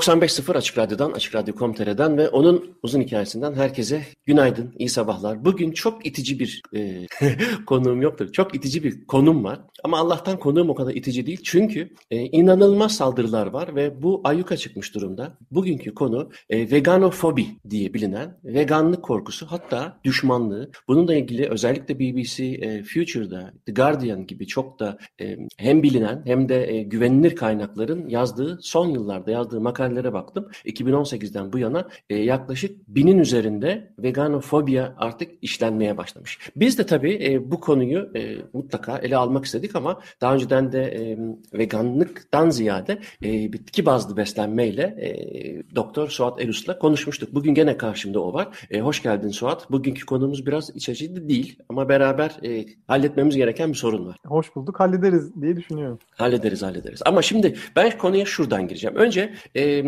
...95.0 Açık Radyo'dan, Açık Radyo.com.tr'den ve onun uzun hikayesinden herkese günaydın, iyi sabahlar. Bugün çok itici bir e, konuğum yoktur. Çok itici bir konum var. Ama Allah'tan konuğum o kadar itici değil. Çünkü e, inanılmaz saldırılar var ve bu ayyuka çıkmış durumda. Bugünkü konu e, veganofobi diye bilinen veganlık korkusu hatta düşmanlığı. Bununla ilgili özellikle BBC e, Future'da, The Guardian gibi çok da e, hem bilinen hem de e, güvenilir kaynakların yazdığı son yıllarda yazdığı makalelere baktım. 2018'den bu yana e, yaklaşık binin üzerinde veganofobia artık işlenmeye başlamış. Biz de tabii e, bu konuyu e, mutlaka ele almak istedik ama daha önceden de e, veganlıktan ziyade e, bitki bazlı beslenmeyle e, Doktor Suat Elus'la konuşmuştuk. Bugün gene karşımda o var. E, hoş geldin Suat. Bugünkü konumuz biraz iç açıcı değil ama beraber e, halletmemiz gereken bir sorun var. Hoş bulduk. Hallederiz diye düşünüyorum. Hallederiz, hallederiz. Ama şimdi ben konuya şuradan gireceğim. Önce e,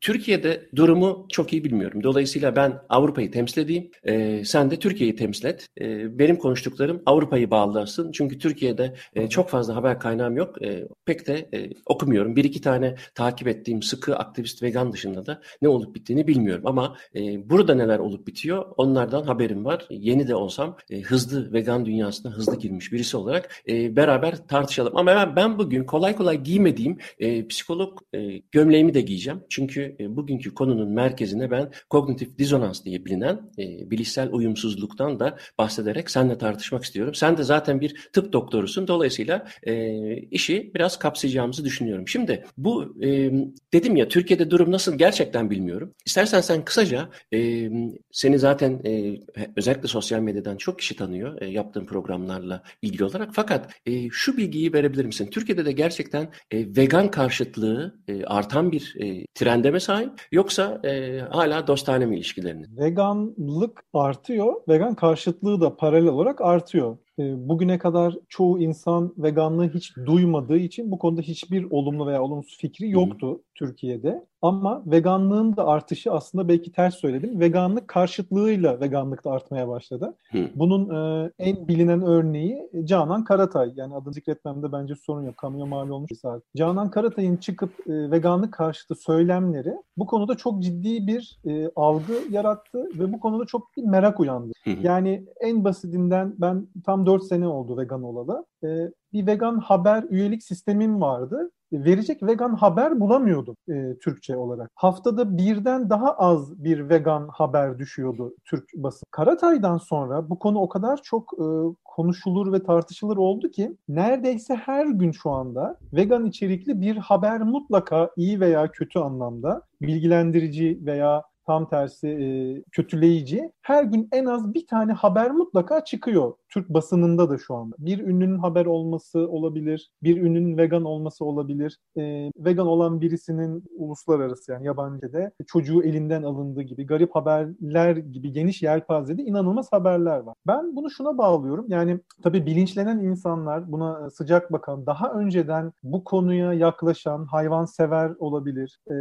Türkiye'de durumu çok iyi bilmiyorum. Dolayısıyla ben Avrupa'yı temsil edeyim. E, sen de Türkiye'yi temsil et. E, benim konuştuklarım Avrupa'yı bağlarsın. Çünkü Türkiye'de e, e, çok fazla haber kaynağım yok. E, pek de e, okumuyorum. Bir iki tane takip ettiğim sıkı aktivist vegan dışında da ne olup bittiğini bilmiyorum. Ama e, burada neler olup bitiyor onlardan haberim var. Yeni de olsam e, hızlı vegan dünyasına hızlı girmiş birisi olarak e, beraber tartışalım. Ama ben, ben bugün kolay kolay giymediğim e, psikolog e, gömleğimi de giyeceğim. Çünkü e, bugünkü konunun merkezine ben kognitif dizonans diye bilinen e, bilişsel uyumsuzluktan da bahsederek seninle tartışmak istiyorum. Sen de zaten bir tıp doktorusun. Dolayısıyla e, işi biraz kapsayacağımızı düşünüyorum. Şimdi bu e, dedim ya Türkiye'de durum nasıl gerçekten bilmiyorum. İstersen sen kısaca e, seni zaten e, özellikle sosyal medyadan çok kişi tanıyor e, yaptığın programlarla ilgili olarak. Fakat e, şu bilgiyi verebilir misin? Türkiye'de de gerçekten e, vegan karşıtlığı e, artan bir e, trende mi sahip yoksa e, hala dostane mi ilişkilerinin? Veganlık artıyor, vegan karşıtlığı da paralel olarak artıyor. Ee, bugüne kadar çoğu insan veganlığı hiç duymadığı için bu konuda hiçbir olumlu veya olumsuz fikri yoktu Hı-hı. Türkiye'de. Ama veganlığın da artışı aslında belki ters söyledim. Veganlık karşıtlığıyla veganlık da artmaya başladı. Hı. Bunun e, en bilinen örneği Canan Karatay. Yani adını zikretmemde bence sorun yok. Kamuya mal olmuş bir saat. Canan Karatay'ın çıkıp e, veganlık karşıtı söylemleri bu konuda çok ciddi bir e, algı yarattı ve bu konuda çok bir merak uyandı. Yani en basitinden ben tam 4 sene oldu vegan olalı. E, bir vegan haber üyelik sistemim vardı verecek vegan haber bulamıyordum e, Türkçe olarak. Haftada birden daha az bir vegan haber düşüyordu Türk basın. Karatay'dan sonra bu konu o kadar çok e, konuşulur ve tartışılır oldu ki neredeyse her gün şu anda vegan içerikli bir haber mutlaka iyi veya kötü anlamda bilgilendirici veya tam tersi e, kötüleyici. Her gün en az bir tane haber mutlaka çıkıyor Türk basınında da şu anda. Bir ünlünün haber olması olabilir, bir ünlünün vegan olması olabilir. E, vegan olan birisinin uluslararası yani yabancıda çocuğu elinden alındığı gibi garip haberler gibi geniş yelpazede inanılmaz haberler var. Ben bunu şuna bağlıyorum. Yani tabii bilinçlenen insanlar buna sıcak bakan, daha önceden bu konuya yaklaşan hayvansever olabilir e,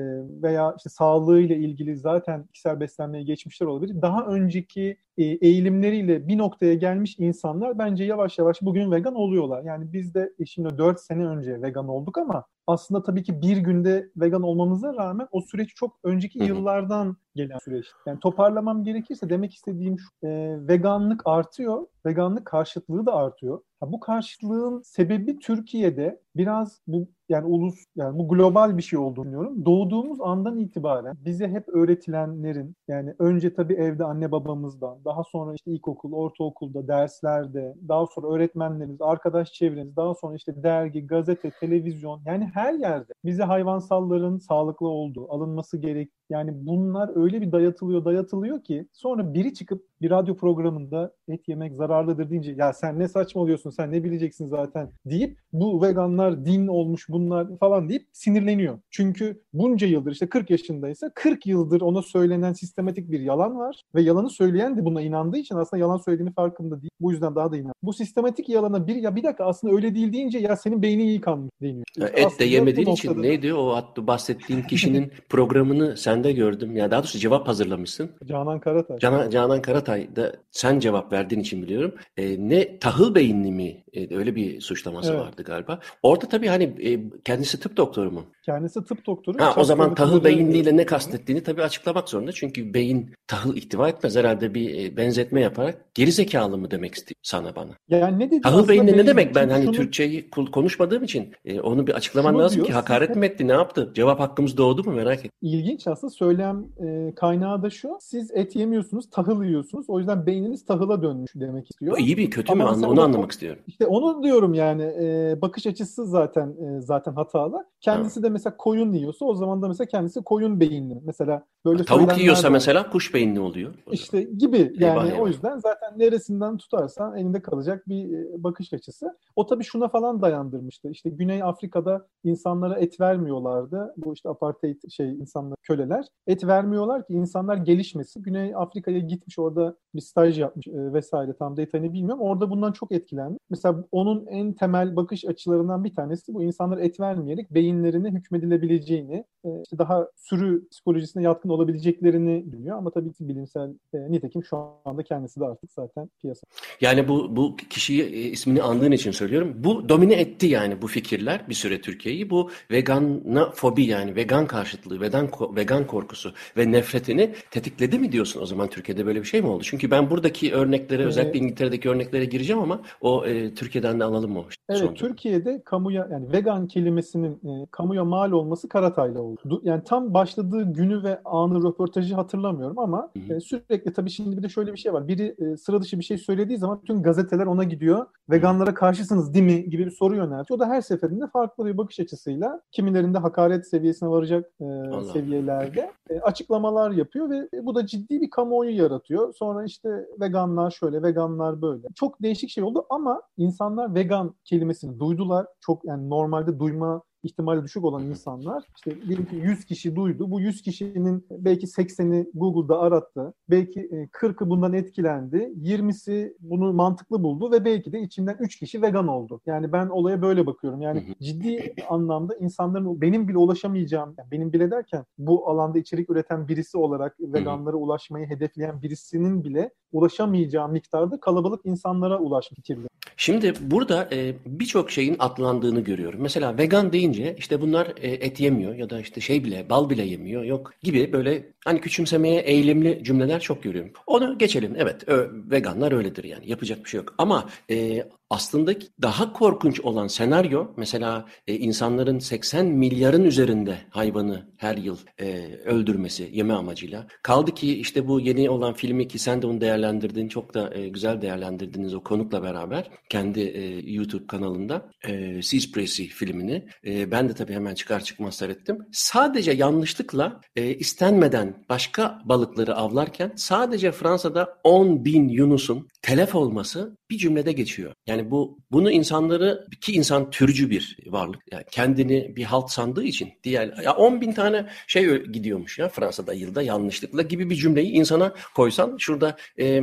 veya işte sağlığıyla ilgili zaten kişisel beslenmeye geçmişler olabilir. Daha önceki e, eğilimleriyle bir noktaya gelmiş insanlar bence yavaş yavaş bugün vegan oluyorlar. Yani biz de şimdi 4 sene önce vegan olduk ama aslında tabii ki bir günde vegan olmamıza rağmen o süreç çok önceki yıllardan gelen süreç. Yani toparlamam gerekirse demek istediğim şu, e, veganlık artıyor, veganlık karşıtlığı da artıyor. Ha, bu karşıtlığın sebebi Türkiye'de biraz bu yani ulus yani bu global bir şey olduğunu düşünüyorum. Doğduğumuz andan itibaren bize hep öğretilenlerin yani önce tabii evde anne babamızdan, daha sonra işte ilkokul, ortaokulda, derslerde, daha sonra öğretmenlerimiz, arkadaş çevremiz, daha sonra işte dergi, gazete, televizyon yani her yerde bize hayvansalların sağlıklı olduğu, alınması gerek Yani bunlar öyle bir dayatılıyor dayatılıyor ki sonra biri çıkıp bir radyo programında et yemek zararlıdır deyince ya sen ne saçmalıyorsun sen ne bileceksin zaten deyip bu veganlar din olmuş bunlar falan deyip sinirleniyor. Çünkü bunca yıldır işte 40 yaşındaysa 40 yıldır ona söylenen sistematik bir yalan var ve yalanı söyleyen de buna inandığı için aslında yalan söylediğini farkında değil. Bu yüzden daha da inan. Bu sistematik yalana bir ya bir dakika aslında öyle değil deyince ya senin beynin iyi kanmış deniyor. İşte Et de yemediğin için neydi o hattı bahsettiğin kişinin programını sende gördüm. Ya daha doğrusu cevap hazırlamışsın. Canan Karatay. Canan, Canan Karatay da sen cevap verdiğin için biliyorum. E, ne tahıl beyinli mi? E, öyle bir suçlaması evet. vardı galiba. Orada tabii hani e, kendisi tıp doktoru mu? Kendisi tıp doktoru. Ha, o zaman tahıl beyinliyle ne kastettiğini tabii açıklamak zorunda. Çünkü beyin tahıl ihtiva etmez. Herhalde bir e, benzetme yaparak geri zekalı mı demek istiyor sana bana. Yani ne dedi? Tahıl beyinli ne demek? Ben hani şunu... Türkçeyi konuşmadığım için e, onu bir açıklaman şunu lazım diyor, ki hakaret mi etti? Ne yaptı? Cevap hakkımız doğdu mu merak ettim. İlginç aslında söylem e, kaynağı da şu. Siz et yemiyorsunuz, tahıl yiyorsunuz. O yüzden beyniniz tahıla dönmüş demek istiyor. O iyi bir kötü mü? Onu anlamak istiyorum. İşte onu diyorum yani e, bakış açısı zaten e, zaten hatalı. Kendisi ha. de mesela koyun yiyorsa o zaman da mesela kendisi koyun beyinli. Mesela böyle Tavuk yiyorsa mesela kuş beyinli oluyor. İşte gibi yani eyvah, eyvah. o yüzden zaten neresinden tutarsan elinde kalacak bir e, bakış açısı. O tabii şuna falan dayandırmıştı. İşte Güney Afrika'da insanlara et vermiyorlardı. Bu işte apartheid şey insanlar köleler. Et vermiyorlar ki insanlar gelişmesin. Güney Afrika'ya gitmiş orada bir staj yapmış e, vesaire tam detayını bilmiyorum. Orada bundan çok etkilendi. Mesela onun en temel bakış açılarından bir tanesi bu insanlar et vermeyerek beyinlerine hükmedilebileceğini, e, işte daha sürü psikolojisine yatkın olabileceklerini düşünüyor. Ama tabii ki bilimsel e, nitekim şu anda kendisi de artık zaten piyasa. Yani bu bu kişiyi e, ismini andığın için söylüyorum. Bu domine etti yani bu fikirler bir süre Türkiye'yi. Bu vegana fobi yani vegan karşıtlığı, vegan vegan korkusu ve nefretini tetikledi mi diyorsun o zaman Türkiye'de böyle bir şey mi oldu? Çünkü ben buradaki örneklere özellikle İngiltere'deki örneklere gireceğim ama o e, Türkiye'den de alalım mı? Evet sonunda. Türkiye'de kamuya yani vegan kelimesinin e, kamuya mal olması Karatay'la oldu. Yani tam başladığı günü ve anı röportajı hatırlamıyorum ama e, sürekli tabii şimdi bir de şöyle bir şey var. Biri e, sıra dışı bir şey söylediği zaman bütün gazeteler ona gidiyor. Veganlara karşısınız değil mi gibi bir soru yöneltiyor. O da her seferinde farklı bir bakış açısıyla kimilerinde hakaret seviyesine varacak e, seviyelerde e, açıklamalar yapıyor ve bu da ciddi bir kamuoyu yaratıyor. Sonra işte veganlar şöyle, veganlar böyle. Çok değişik şey oldu ama insanlar vegan kelimesini duydular. Çok yani normalde duyma ihtimali düşük olan insanlar işte diyelim ki 100 kişi duydu. Bu 100 kişinin belki 80'i Google'da arattı. Belki 40'ı e, bundan etkilendi. 20'si bunu mantıklı buldu ve belki de içinden 3 kişi vegan oldu. Yani ben olaya böyle bakıyorum. Yani ciddi anlamda insanların benim bile ulaşamayacağım, yani benim bile derken bu alanda içerik üreten birisi olarak veganlara ulaşmayı hedefleyen birisinin bile ulaşamayacağı miktarda kalabalık insanlara ulaşmış fikirli. Şimdi burada e, birçok şeyin atlandığını görüyorum. Mesela vegan deyince işte bunlar e, et yemiyor ya da işte şey bile bal bile yemiyor yok gibi böyle hani küçümsemeye eğilimli cümleler çok görüyorum. Onu geçelim. Evet veganlar öyledir yani yapacak bir şey yok. Ama e, aslında daha korkunç olan senaryo mesela e, insanların 80 milyarın üzerinde hayvanı her yıl e, öldürmesi yeme amacıyla. Kaldı ki işte bu yeni olan filmi ki sen de onu değerlendirdin çok da e, güzel değerlendirdiniz o konukla beraber kendi e, YouTube kanalında e, Seaspiracy filmini. E, ben de tabii hemen çıkar çıkmaz seyrettim. Sadece yanlışlıkla e, istenmeden başka balıkları avlarken sadece Fransa'da 10 bin Yunus'un telef olması bir cümlede geçiyor. Yani bu bunu insanları ki insan türcü bir varlık. Yani kendini bir halt sandığı için diğer ya 10 bin tane şey gidiyormuş ya Fransa'da yılda yanlışlıkla gibi bir cümleyi insana koysan şurada e,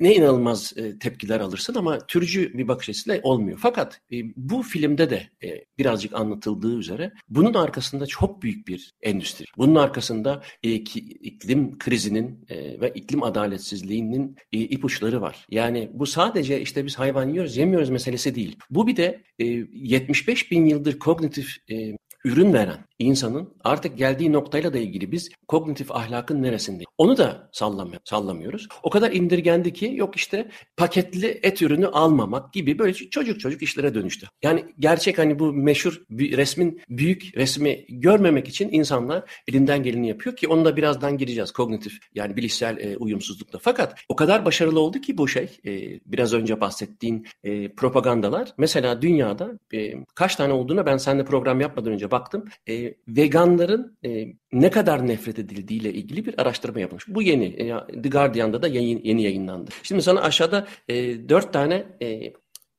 ne inanılmaz e, tepkiler alırsın ama türcü bir bakış açısıyla olmuyor. Fakat e, bu filmde de e, birazcık anlatıldığı üzere bunun arkasında çok büyük bir endüstri. Bunun arkasında e, ki, iklim krizinin e, ve iklim adaletsizliğinin e, ipuçları var. Yani bu sadece işte biz hayvan yiyoruz, yemiyoruz meselesi değil. Bu bir de e, 75 bin yıldır kognitif e, ürün veren insanın artık geldiği noktayla da ilgili biz kognitif ahlakın neresinde? Onu da sallamıyor, sallamıyoruz. O kadar indirgendi ki yok işte paketli et ürünü almamak gibi böyle çocuk çocuk işlere dönüştü. Yani gerçek hani bu meşhur resmin büyük resmi görmemek için insanlar elinden geleni yapıyor ki onu da birazdan gireceğiz kognitif yani bilişsel e, uyumsuzlukla. Fakat o kadar başarılı oldu ki bu şey e, biraz önce bahsettiğin e, propagandalar mesela dünyada e, kaç tane olduğuna ben seninle program yapmadan önce baktım. E, veganların e, ne kadar nefret edildiğiyle ilgili bir araştırma yapılmış. Bu yeni. E, The Guardian'da da yayın, yeni yayınlandı. Şimdi sana aşağıda e, dört tane e,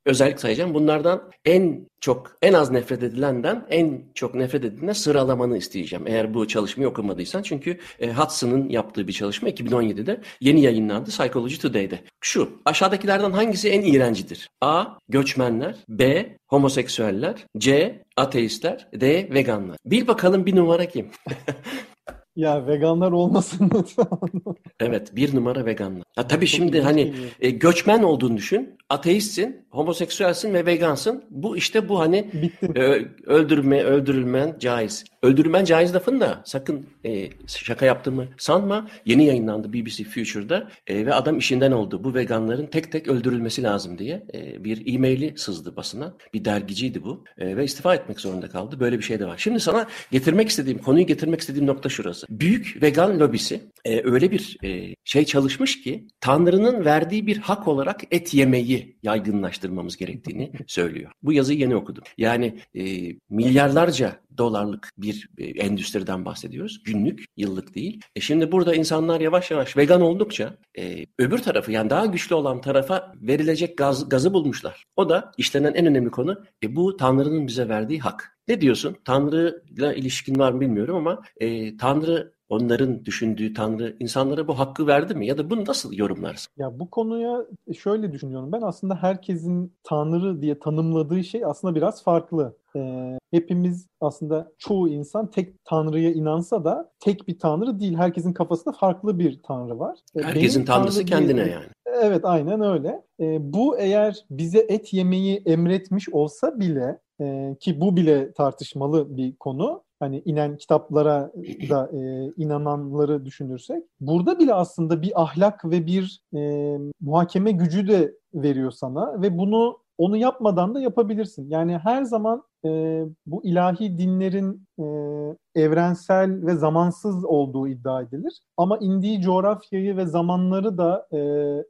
özellik sayacağım. Bunlardan en çok, en az nefret edilenden en çok nefret edilene sıralamanı isteyeceğim. Eğer bu çalışmayı okumadıysan. Çünkü e, Hudson'ın yaptığı bir çalışma 2017'de yeni yayınlandı Psychology Today'de. Şu, aşağıdakilerden hangisi en iğrencidir? A. Göçmenler. B. Homoseksüeller. C. Ateistler. D. Veganlar. Bil bakalım bir numara kim? Ya veganlar olmasın lütfen. Evet bir numara veganlar. Ha, tabii şimdi hani e, göçmen olduğunu düşün. Ateistsin, homoseksüelsin ve vegansın. Bu işte bu hani e, öldürme, öldürülmen caiz. Öldürülmen caiz lafın da sakın e, şaka yaptığımı sanma. Yeni yayınlandı BBC Future'da e, ve adam işinden oldu. Bu veganların tek tek öldürülmesi lazım diye e, bir e-maili sızdı basına. Bir dergiciydi bu e, ve istifa etmek zorunda kaldı. Böyle bir şey de var. Şimdi sana getirmek istediğim, konuyu getirmek istediğim nokta şurası. Büyük vegan lobisi e, öyle bir e, şey çalışmış ki Tanrı'nın verdiği bir hak olarak et yemeyi yaygınlaştırmamız gerektiğini söylüyor. Bu yazıyı yeni okudum. Yani e, milyarlarca dolarlık bir e, endüstriden bahsediyoruz. Günlük, yıllık değil. E şimdi burada insanlar yavaş yavaş vegan oldukça e, öbür tarafı yani daha güçlü olan tarafa verilecek gaz, gazı bulmuşlar. O da işlenen en önemli konu e, bu Tanrı'nın bize verdiği hak. Ne diyorsun? Tanrı'yla ilişkin var mı bilmiyorum ama e, Tanrı onların düşündüğü Tanrı insanlara bu hakkı verdi mi? Ya da bunu nasıl yorumlarsın? Ya bu konuya şöyle düşünüyorum. Ben aslında herkesin Tanrı diye tanımladığı şey aslında biraz farklı. Ee, hepimiz aslında çoğu insan tek Tanrı'ya inansa da tek bir Tanrı değil. Herkesin kafasında farklı bir Tanrı var. Ee, Herkesin Tanrısı tanrı kendine diye, yani. Evet aynen öyle. Ee, bu eğer bize et yemeyi emretmiş olsa bile e, ki bu bile tartışmalı bir konu hani inen kitaplara da e, inananları düşünürsek burada bile aslında bir ahlak ve bir e, muhakeme gücü de veriyor sana ve bunu onu yapmadan da yapabilirsin. Yani her zaman e, bu ilahi dinlerin e, evrensel ve zamansız olduğu iddia edilir. Ama indiği coğrafyayı ve zamanları da e,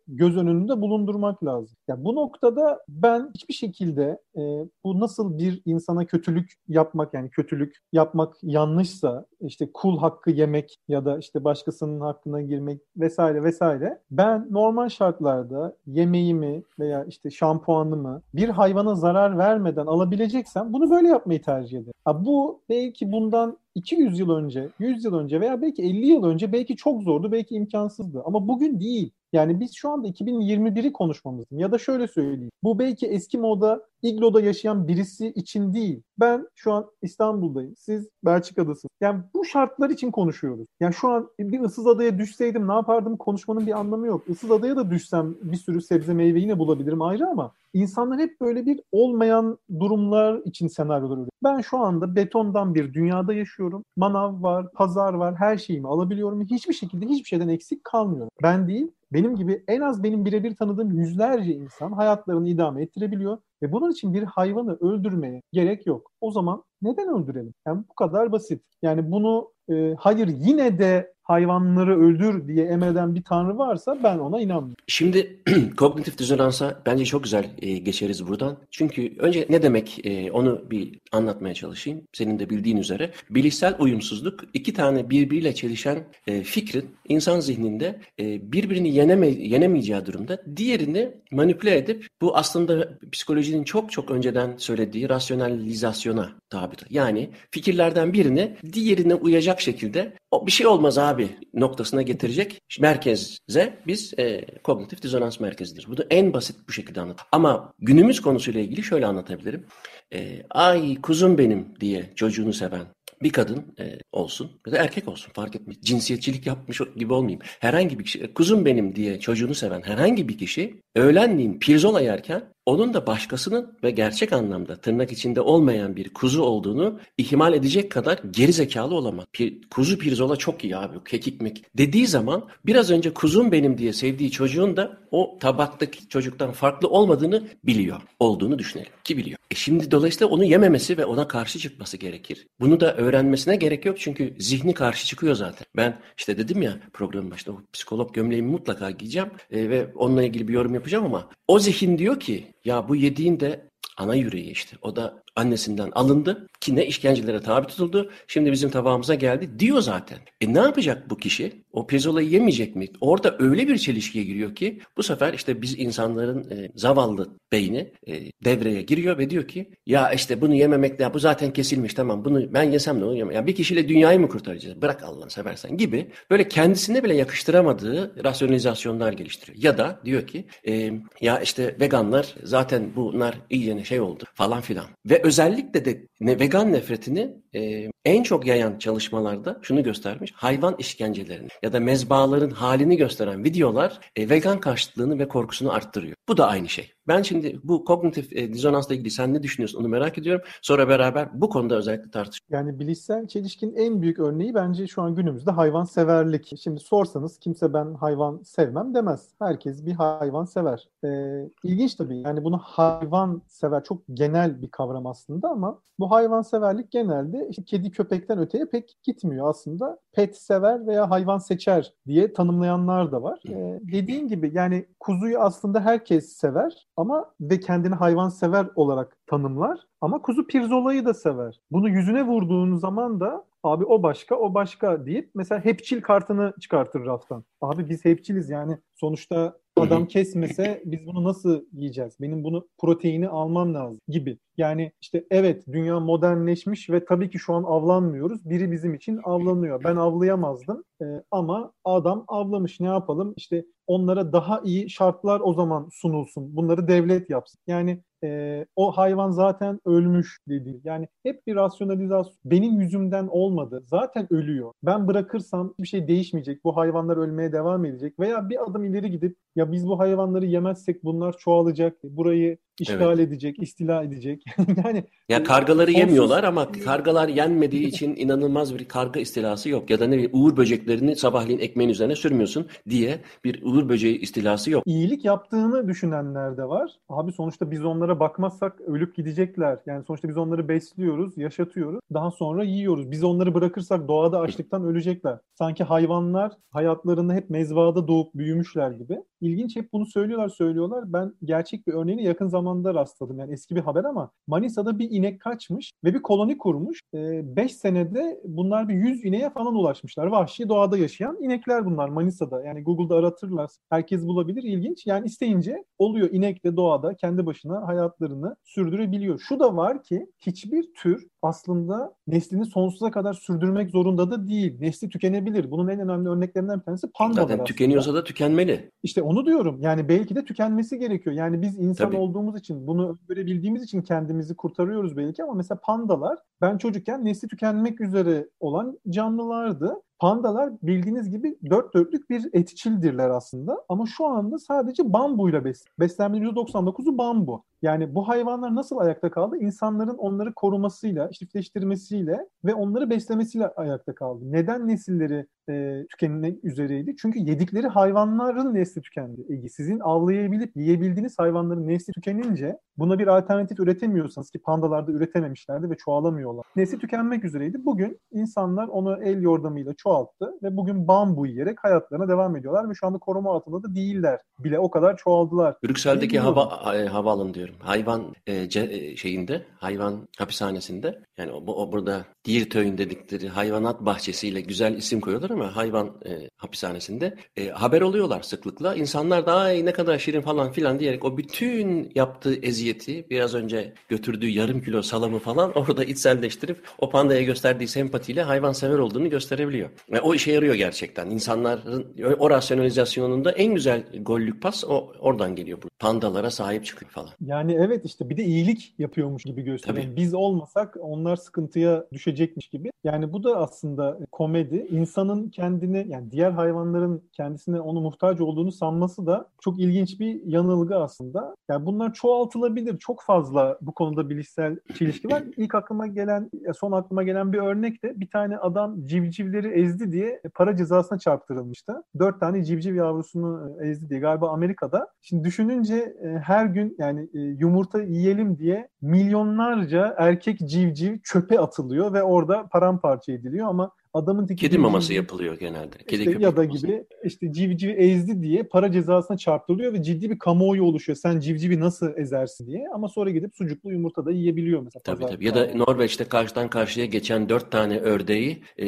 göz önünde bulundurmak lazım. Yani bu noktada ben hiçbir şekilde e, bu nasıl bir insana kötülük yapmak yani kötülük yapmak yanlışsa işte kul hakkı yemek ya da işte başkasının hakkına girmek vesaire vesaire ben normal şartlarda yemeğimi veya işte şampuanımı bir hayvana zarar vermeden alabileceksem bunu böyle yapmayı tercih ederim. Ha, bu belki bundan 200 yıl önce, 100 yıl önce veya belki 50 yıl önce belki çok zordu, belki imkansızdı. Ama bugün değil. Yani biz şu anda 2021'i konuşmamız ya da şöyle söyleyeyim. Bu belki eski moda igloda yaşayan birisi için değil. Ben şu an İstanbul'dayım. Siz Belçika'dasınız. Yani bu şartlar için konuşuyoruz. Yani şu an bir ıssız adaya düşseydim ne yapardım konuşmanın bir anlamı yok. Issız adaya da düşsem bir sürü sebze meyve yine bulabilirim ayrı ama insanlar hep böyle bir olmayan durumlar için senaryolar üretiyor. Ben şu anda betondan bir dünyada yaşıyorum. Manav var, pazar var, her şeyimi alabiliyorum. Hiçbir şekilde hiçbir şeyden eksik kalmıyorum. Ben değil, benim gibi en az benim birebir tanıdığım yüzlerce insan hayatlarını idame ettirebiliyor ve bunun için bir hayvanı öldürmeye gerek yok. O zaman neden öldürelim? Yani bu kadar basit. Yani bunu e, hayır yine de hayvanları öldür diye emreden bir tanrı varsa ben ona inanmıyorum. Şimdi kognitif dizonansa bence çok güzel e, geçeriz buradan. Çünkü önce ne demek e, onu bir anlatmaya çalışayım. Senin de bildiğin üzere bilişsel uyumsuzluk iki tane birbiriyle çelişen e, fikrin insan zihninde e, birbirini yeneme, yenemeyeceği durumda diğerini manipüle edip bu aslında psikolojinin çok çok önceden söylediği rasyonalizasyona tabidir. Yani fikirlerden birini diğerine uyacak şekilde o bir şey olmaz abi noktasına getirecek merkeze biz e, kognitif dizonans merkezidir. Bu da en basit bu şekilde anlat. Ama günümüz konusuyla ilgili şöyle anlatabilirim. E, ay kuzum benim diye çocuğunu seven bir kadın e, olsun ya da erkek olsun fark etmez. Cinsiyetçilik yapmış gibi olmayayım. Herhangi bir kişi, kuzum benim diye çocuğunu seven herhangi bir kişi öğlenleyin pirzola yerken onun da başkasının ve gerçek anlamda tırnak içinde olmayan bir kuzu olduğunu ihmal edecek kadar geri zekalı olamaz. Pir, kuzu pirzola çok iyi abi, kekik mek dediği zaman biraz önce kuzum benim diye sevdiği çocuğun da o tabaktaki çocuktan farklı olmadığını biliyor. Olduğunu düşünelim ki biliyor. E şimdi dolayısıyla onu yememesi ve ona karşı çıkması gerekir. Bunu da öğrenmesine gerek yok çünkü zihni karşı çıkıyor zaten. Ben işte dedim ya programın başında o psikolog gömleğimi mutlaka giyeceğim e, ve onunla ilgili bir yorum yapacağım ama o zihin diyor ki ya bu yediğin de ana yüreği işte. O da annesinden alındı ki ne işkencelere tabi tutuldu. Şimdi bizim tabağımıza geldi diyor zaten. E ne yapacak bu kişi? O pirzolayı yemeyecek mi? Orada öyle bir çelişkiye giriyor ki bu sefer işte biz insanların e, zavallı beyni e, devreye giriyor ve diyor ki ya işte bunu yememek de bu zaten kesilmiş tamam bunu ben yesem ne olur? Ya bir kişiyle dünyayı mı kurtaracağız? Bırak Allah'ını seversen gibi böyle kendisine bile yakıştıramadığı rasyonalizasyonlar geliştiriyor. Ya da diyor ki e, ya işte veganlar zaten bunlar iyice şey oldu falan filan. Ve özellikle de ne vegan nefretini e, en çok yayan çalışmalarda şunu göstermiş. Hayvan işkencelerini ya da mezbaların halini gösteren videolar e, vegan karşıtlığını ve korkusunu arttırıyor. Bu da aynı şey. Ben şimdi bu kognitif e, dizonansla ilgili sen ne düşünüyorsun onu merak ediyorum. Sonra beraber bu konuda özellikle tartışalım. Yani bilişsel çelişkin en büyük örneği bence şu an günümüzde hayvan severlik. Şimdi sorsanız kimse ben hayvan sevmem demez. Herkes bir hayvan sever. Ee, ilginç tabii yani bunu hayvan sever çok genel bir kavram aslında ama bu hayvan severlik genelde işte kedi köpekten öteye pek gitmiyor aslında. Pet sever veya hayvan seçer diye tanımlayanlar da var. Ee, dediğin gibi yani kuzuyu aslında herkes sever ama ve kendini hayvan sever olarak tanımlar. Ama kuzu pirzolayı da sever. Bunu yüzüne vurduğun zaman da abi o başka o başka deyip mesela hepçil kartını çıkartır raftan. Abi biz hepçiliz yani sonuçta adam kesmese biz bunu nasıl yiyeceğiz? Benim bunu proteini almam lazım gibi. Yani işte evet dünya modernleşmiş ve tabii ki şu an avlanmıyoruz. Biri bizim için avlanıyor. Ben avlayamazdım ee, ama adam avlamış ne yapalım? İşte onlara daha iyi şartlar o zaman sunulsun. Bunları devlet yapsın. Yani e, o hayvan zaten ölmüş dedi. Yani hep bir rasyonalizasyon. Benim yüzümden olmadı. Zaten ölüyor. Ben bırakırsam bir şey değişmeyecek. Bu hayvanlar ölmeye devam edecek. Veya bir adım ileri gidip ya biz bu hayvanları yemezsek bunlar çoğalacak. Burayı işgal evet. edecek, istila edecek. yani ya kargaları sonsuz... yemiyorlar ama kargalar yenmediği için inanılmaz bir karga istilası yok. Ya da ne bileyim uğur böceklerini sabahleyin ekmeğin üzerine sürmüyorsun diye bir uğur böceği istilası yok. İyilik yaptığını düşünenler de var. Abi sonuçta biz onlara bakmazsak ölüp gidecekler. Yani sonuçta biz onları besliyoruz, yaşatıyoruz. Daha sonra yiyoruz. Biz onları bırakırsak doğada açlıktan ölecekler. Sanki hayvanlar hayatlarında hep mezbahada doğup büyümüşler gibi. İlginç hep bunu söylüyorlar söylüyorlar. Ben gerçek bir örneğini yakın zamanda rastladım. Yani eski bir haber ama Manisa'da bir inek kaçmış ve bir koloni kurmuş. 5 ee, senede bunlar bir 100 ineğe falan ulaşmışlar. Vahşi doğada yaşayan inekler bunlar Manisa'da. Yani Google'da aratırlar. Herkes bulabilir. İlginç. Yani isteyince oluyor. İnek de doğada kendi başına hayatlarını sürdürebiliyor. Şu da var ki hiçbir tür aslında neslini sonsuza kadar sürdürmek zorunda da değil. Nesli tükenebilir. Bunun en önemli örneklerinden bir tanesi pandalar Zaten aslında. tükeniyorsa da tükenmeli. İşte onu diyorum. Yani belki de tükenmesi gerekiyor. Yani biz insan Tabii. olduğumuz için, bunu görebildiğimiz için kendimizi kurtarıyoruz belki ama mesela pandalar ben çocukken nesli tükenmek üzere olan canlılardı. Pandalar bildiğiniz gibi dört dörtlük bir etçildirler aslında. Ama şu anda sadece bambuyla bes beslenmenin %99'u bambu. Yani bu hayvanlar nasıl ayakta kaldı? İnsanların onları korumasıyla, çiftleştirmesiyle ve onları beslemesiyle ayakta kaldı. Neden nesilleri e, tükenmek üzereydi? Çünkü yedikleri hayvanların nesli tükendi. E, sizin avlayabilip yiyebildiğiniz hayvanların nesli tükenince buna bir alternatif üretemiyorsanız ki pandalarda üretememişlerdi ve çoğalamıyorlar. Nesli tükenmek üzereydi. Bugün insanlar onu el yordamıyla çoğalttı ve bugün bambu yiyerek hayatlarına devam ediyorlar ve şu anda koruma altında da değiller. Bile o kadar çoğaldılar. Brüksel'deki hava e, havaalanı diyorum. Hayvan e, ce, e, şeyinde, hayvan hapishanesinde yani o, o burada Diertöy'ün dedikleri hayvanat bahçesiyle güzel isim koyuyorlar ama hayvan e, hapishanesinde e, haber oluyorlar sıklıkla. İnsanlar da ay ne kadar şirin falan filan diyerek o bütün yaptığı eziyeti biraz önce götürdüğü yarım kilo salamı falan orada içselleştirip o pandaya gösterdiği sempatiyle hayvansever olduğunu gösterebiliyor. Ve o işe yarıyor gerçekten. İnsanların o rasyonalizasyonunda en güzel gollük pas o oradan geliyor. Bu pandalara sahip çıkıyor falan. Yani evet işte bir de iyilik yapıyormuş gibi gösteriyor. Biz olmasak onlar sıkıntıya düşecekmiş gibi. Yani bu da aslında komedi. İnsanın kendini yani diğer hayvanların kendisine onu muhtaç olduğunu sanması da çok ilginç bir yanılgı aslında. Yani bunlar çoğaltılabilir. Çok fazla bu konuda bilişsel çelişki var. İlk aklıma gelen, son aklıma gelen bir örnek de bir tane adam civcivleri ezdi diye para cezasına çarptırılmıştı. Dört tane civciv yavrusunu ezdi diye galiba Amerika'da. Şimdi düşününce e, her gün yani e, yumurta yiyelim diye milyonlarca erkek civciv çöpe atılıyor ve orada paramparça ediliyor ama adamın teki Kedi maması yapılıyor genelde. Kedi işte ya da maması. gibi işte civcivi ezdi diye para cezasına çarptırılıyor ve ciddi bir kamuoyu oluşuyor. Sen civcivi nasıl ezersin diye ama sonra gidip sucuklu yumurta da yiyebiliyor mesela. Tabii tabii. Ya da Norveç'te karşıdan karşıya geçen dört tane ördeği e,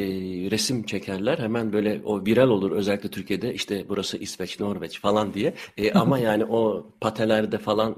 resim çekerler. Hemen böyle o viral olur özellikle Türkiye'de işte burası İsveç, Norveç falan diye. E, ama yani o patelerde falan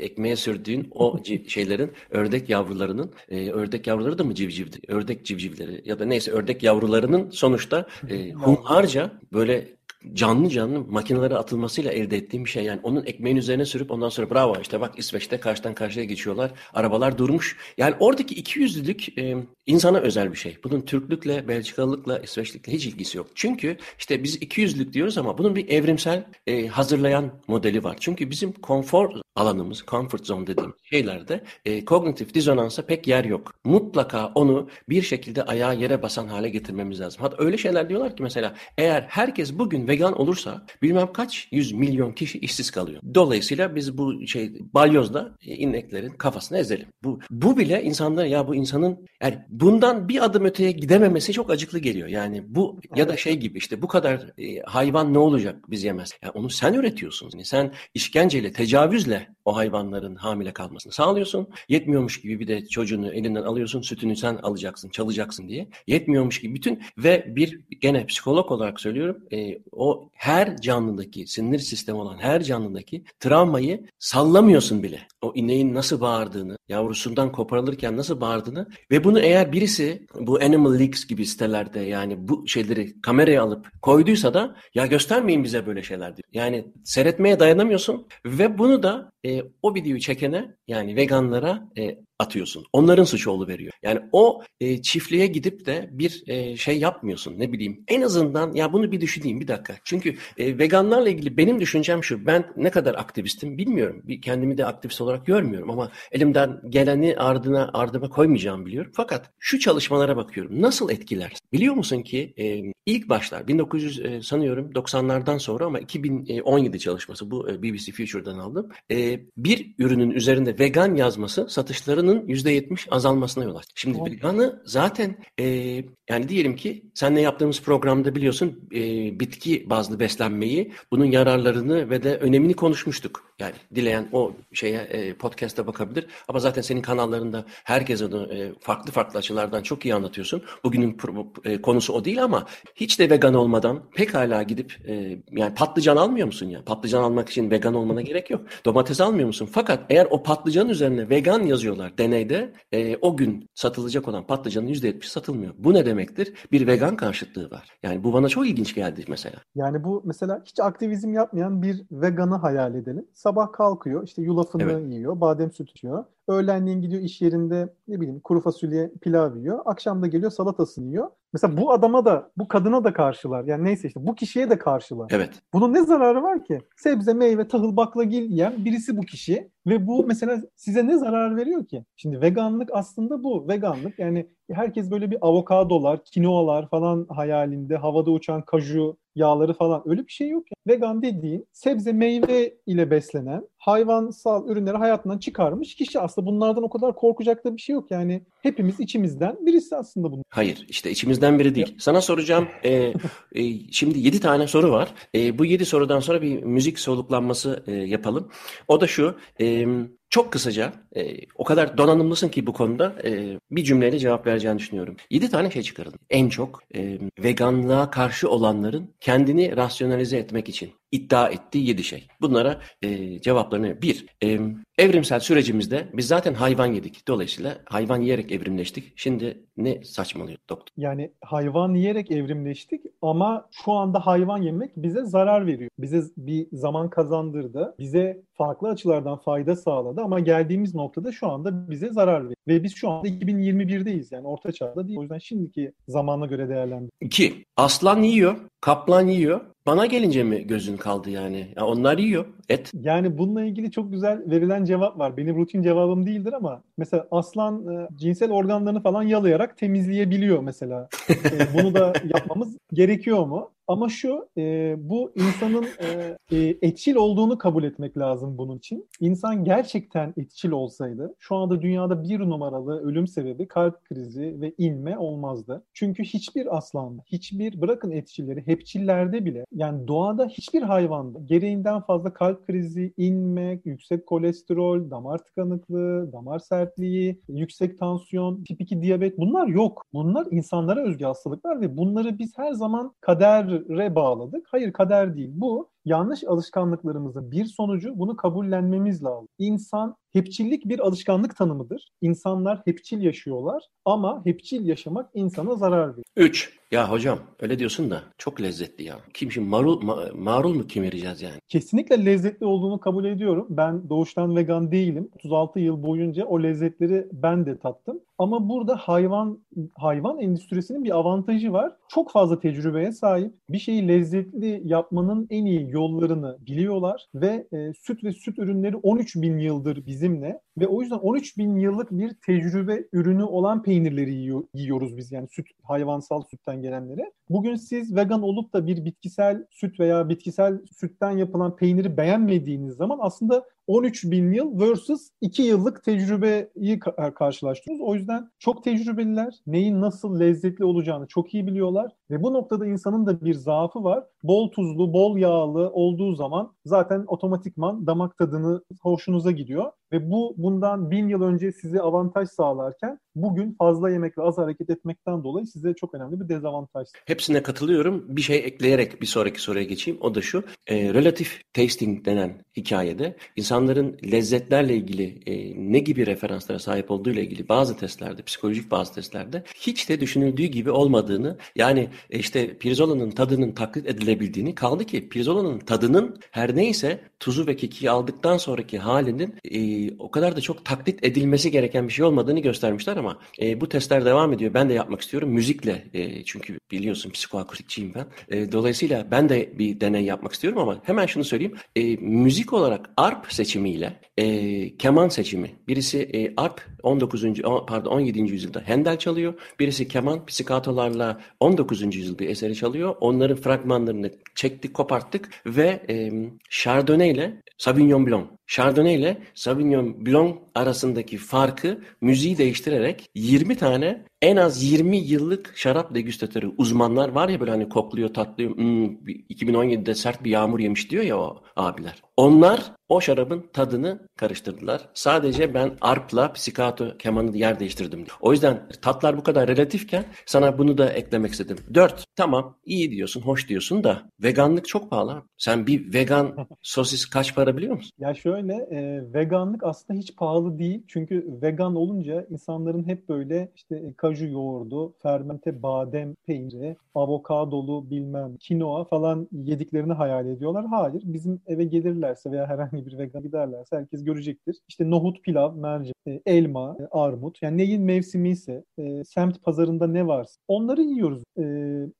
ekmeğe sürdüğün o şeylerin ördek yavrularının e, ördek yavruları da mı civcivdi? Ördek civcivleri ya da neyse ördek yavrularının sonuçta e, hunharca böyle canlı canlı makinelere atılmasıyla elde ettiğim bir şey. Yani onun ekmeğin üzerine sürüp ondan sonra bravo işte bak İsveç'te karşıdan karşıya geçiyorlar. Arabalar durmuş. Yani oradaki iki yüzlülük e, insana özel bir şey. Bunun Türklükle, Belçikalılıkla, İsveçlikle hiç ilgisi yok. Çünkü işte biz iki yüzlülük diyoruz ama bunun bir evrimsel e, hazırlayan modeli var. Çünkü bizim konfor alanımız, comfort zone dediğim şeylerde e, kognitif dizonansa pek yer yok. Mutlaka onu bir şekilde ayağa yere basan hale getirmemiz lazım. Hatta öyle şeyler diyorlar ki mesela eğer herkes bugün vegan olursa bilmem kaç yüz milyon kişi işsiz kalıyor. Dolayısıyla biz bu şey balyozla ineklerin kafasını ezelim. Bu bu bile insanlara ya bu insanın yani bundan bir adım öteye gidememesi çok acıklı geliyor. Yani bu ya da şey gibi işte bu kadar e, hayvan ne olacak biz yemez. Yani onu sen üretiyorsun. Yani sen işkenceyle, tecavüzle o hayvanların hamile kalmasını sağlıyorsun. Yetmiyormuş gibi bir de çocuğunu elinden alıyorsun, sütünü sen alacaksın, çalacaksın diye. Yetmiyormuş gibi bütün ve bir gene psikolog olarak söylüyorum e, o her canlıdaki sinir sistemi olan her canlıdaki travmayı sallamıyorsun bile. O ineğin nasıl bağırdığını, yavrusundan koparılırken nasıl bağırdığını ve bunu eğer birisi bu Animal Leaks gibi sitelerde yani bu şeyleri kameraya alıp koyduysa da ya göstermeyin bize böyle şeyler diyor. Yani seyretmeye dayanamıyorsun ve bunu da e, o videoyu çekene yani veganlara e, atıyorsun. Onların suçu veriyor. Yani o e, çiftliğe gidip de bir e, şey yapmıyorsun. Ne bileyim. En azından ya bunu bir düşüneyim bir dakika. Çünkü e, veganlarla ilgili benim düşüncem şu. Ben ne kadar aktivistim bilmiyorum. Bir kendimi de aktivist olarak görmüyorum ama elimden geleni ardına ardıma koymayacağımı biliyorum. Fakat şu çalışmalara bakıyorum. Nasıl etkiler? Biliyor musun ki e, ilk başlar 1900 e, sanıyorum 90'lardan sonra ama 2017 çalışması bu e, BBC Future'dan aldım. E, bir ürünün üzerinde vegan yazması satışların oranının %70 azalmasına yol açtı. Şimdi veganı zaten e, yani diyelim ki senle yaptığımız programda biliyorsun e, bitki bazlı beslenmeyi, bunun yararlarını ve de önemini konuşmuştuk. Yani dileyen o şeye e, podcast'a bakabilir. Ama zaten senin kanallarında herkes onu e, farklı farklı açılardan çok iyi anlatıyorsun. Bugünün e, konusu o değil ama hiç de vegan olmadan pekala gidip e, yani patlıcan almıyor musun ya? Patlıcan almak için vegan olmana gerek yok. Domates almıyor musun? Fakat eğer o patlıcan üzerine vegan yazıyorlar deneyde e, o gün satılacak olan patlıcanın %70 satılmıyor. Bu ne demektir? Bir vegan karşıtlığı var. Yani bu bana çok ilginç geldi mesela. Yani bu mesela hiç aktivizm yapmayan bir veganı hayal edelim Sabah kalkıyor işte yulafını evet. yiyor, badem sütü içiyor. Öğlenleyin gidiyor iş yerinde ne bileyim kuru fasulye pilav yiyor. Akşam da geliyor salatasını yiyor. Mesela bu adama da bu kadına da karşılar. Yani neyse işte bu kişiye de karşılar. Evet. Bunun ne zararı var ki? Sebze, meyve, tahıl, baklagil yiyen birisi bu kişi ve bu mesela size ne zarar veriyor ki? Şimdi veganlık aslında bu. Veganlık yani herkes böyle bir avokadolar, kinoalar falan hayalinde, havada uçan kaju yağları falan öyle bir şey yok. Yani. Vegan dediğin sebze, meyve ile beslenen hayvansal ürünleri hayatından çıkarmış kişi aslında bunlardan o kadar korkacak da bir şey yok. Yani hepimiz içimizden birisi aslında bunlar. Hayır işte içimizden biri değil. Sana soracağım e, e, şimdi 7 tane soru var. E, bu 7 sorudan sonra bir müzik soluklanması e, yapalım. O da şu e, çok kısaca e, o kadar donanımlısın ki bu konuda e, bir cümleyle cevap vereceğini düşünüyorum. 7 tane şey çıkaralım. En çok e, veganlığa karşı olanların kendini rasyonalize etmek için iddia ettiği 7 şey. Bunlara e, cevaplarını bir, e, evrimsel sürecimizde biz zaten hayvan yedik. Dolayısıyla hayvan yiyerek evrimleştik. Şimdi ne saçmalıyor doktor? Yani hayvan yiyerek evrimleştik ama şu anda hayvan yemek bize zarar veriyor. Bize bir zaman kazandırdı. Bize farklı açılardan fayda sağladı ama geldiğimiz noktada şu anda bize zarar veriyor. Ve biz şu anda 2021'deyiz yani orta çağda değil. O yüzden şimdiki zamana göre değerlendir. İki, aslan yiyor, kaplan yiyor, bana gelince mi gözün kaldı yani? Ya onlar yiyor et. Yani bununla ilgili çok güzel verilen cevap var. Benim rutin cevabım değildir ama mesela aslan e, cinsel organlarını falan yalayarak temizleyebiliyor mesela. e, bunu da yapmamız gerekiyor mu? Ama şu e, bu insanın e, e, etçil olduğunu kabul etmek lazım bunun için. İnsan gerçekten etçil olsaydı şu anda dünyada bir numaralı ölüm sebebi kalp krizi ve inme olmazdı. Çünkü hiçbir aslanda, hiçbir bırakın etçilleri, hepçillerde bile yani doğada hiçbir hayvanda gereğinden fazla kalp krizi, inme, yüksek kolesterol, damar tıkanıklığı, damar sertliği, yüksek tansiyon, tip 2 diyabet bunlar yok. Bunlar insanlara özgü hastalıklar ve bunları biz her zaman kadere bağladık. Hayır kader değil. Bu yanlış alışkanlıklarımızın bir sonucu bunu kabullenmemiz lazım. İnsan hepçillik bir alışkanlık tanımıdır. İnsanlar hepçil yaşıyorlar ama hepçil yaşamak insana zarar verir. 3. Ya hocam öyle diyorsun da çok lezzetli ya. Kim şimdi marul, ma, marul mu kemireceğiz yani? Kesinlikle lezzetli olduğunu kabul ediyorum. Ben doğuştan vegan değilim. 36 yıl boyunca o lezzetleri ben de tattım. Ama burada hayvan hayvan endüstrisinin bir avantajı var. Çok fazla tecrübeye sahip. Bir şeyi lezzetli yapmanın en iyi yollarını biliyorlar ve e, süt ve süt ürünleri 13 bin yıldır bizimle ve o yüzden 13 bin yıllık bir tecrübe ürünü olan peynirleri yiyor, yiyoruz biz yani süt hayvansal sütten gelenleri. Bugün siz vegan olup da bir bitkisel süt veya bitkisel sütten yapılan peyniri beğenmediğiniz zaman aslında 13 bin yıl versus 2 yıllık tecrübeyi karşılaştırıyoruz. O yüzden çok tecrübeliler. Neyin nasıl lezzetli olacağını çok iyi biliyorlar. Ve bu noktada insanın da bir zaafı var. Bol tuzlu, bol yağlı olduğu zaman zaten otomatikman damak tadını hoşunuza gidiyor. Ve bu bundan bin yıl önce size avantaj sağlarken bugün fazla yemek ve az hareket etmekten dolayı size çok önemli bir dezavantaj. Hepsine katılıyorum. Bir şey ekleyerek bir sonraki soruya geçeyim. O da şu. E, relative tasting denen hikayede insanların lezzetlerle ilgili e, ne gibi referanslara sahip olduğu ile ilgili bazı testlerde, psikolojik bazı testlerde hiç de düşünüldüğü gibi olmadığını yani e, işte pirzolanın tadının taklit edilebildiğini kaldı ki pirzolanın tadının her neyse tuzu ve kekiği aldıktan sonraki halinin e, o kadar da çok taklit edilmesi gereken bir şey olmadığını göstermişler ama e, bu testler devam ediyor. Ben de yapmak istiyorum müzikle e, çünkü biliyorsun psikoakustikçiyim ben. E, dolayısıyla ben de bir deney yapmak istiyorum ama hemen şunu söyleyeyim. E, müzik olarak arp seçimiyle e, keman seçimi. Birisi e, arp 19. pardon 17. yüzyılda Handel çalıyor. Birisi keman psikatolarla 19. yüzyıl bir eseri çalıyor. Onların fragmanlarını çektik, koparttık ve e, Chardonnay ile Sauvignon Blanc. Chardonnay ile Sauvignon Blanc arasındaki farkı müziği değiştirerek 20 tane en az 20 yıllık şarap degüstatörü uzmanlar var ya böyle hani kokluyor tatlıyor hmm, 2017'de sert bir yağmur yemiş diyor ya o abiler. Onlar o şarabın tadını karıştırdılar. Sadece ben arpla psikato kemanı yer değiştirdim. O yüzden tatlar bu kadar relatifken sana bunu da eklemek istedim. Dört, tamam iyi diyorsun, hoş diyorsun da veganlık çok pahalı. Sen bir vegan sosis kaç para biliyor musun? Ya şöyle e, veganlık aslında hiç pahalı değil. Çünkü vegan olunca insanların hep böyle işte kaju yoğurdu, fermente badem peyniri, avokadolu bilmem kinoa falan yediklerini hayal ediyorlar. Hayır bizim eve gelirlerse veya herhangi bir vegan giderlerse herkes görecektir. İşte nohut, pilav, mercimek, e, elma, e, armut. Yani neyin mevsimi ise e, semt pazarında ne varsa onları yiyoruz.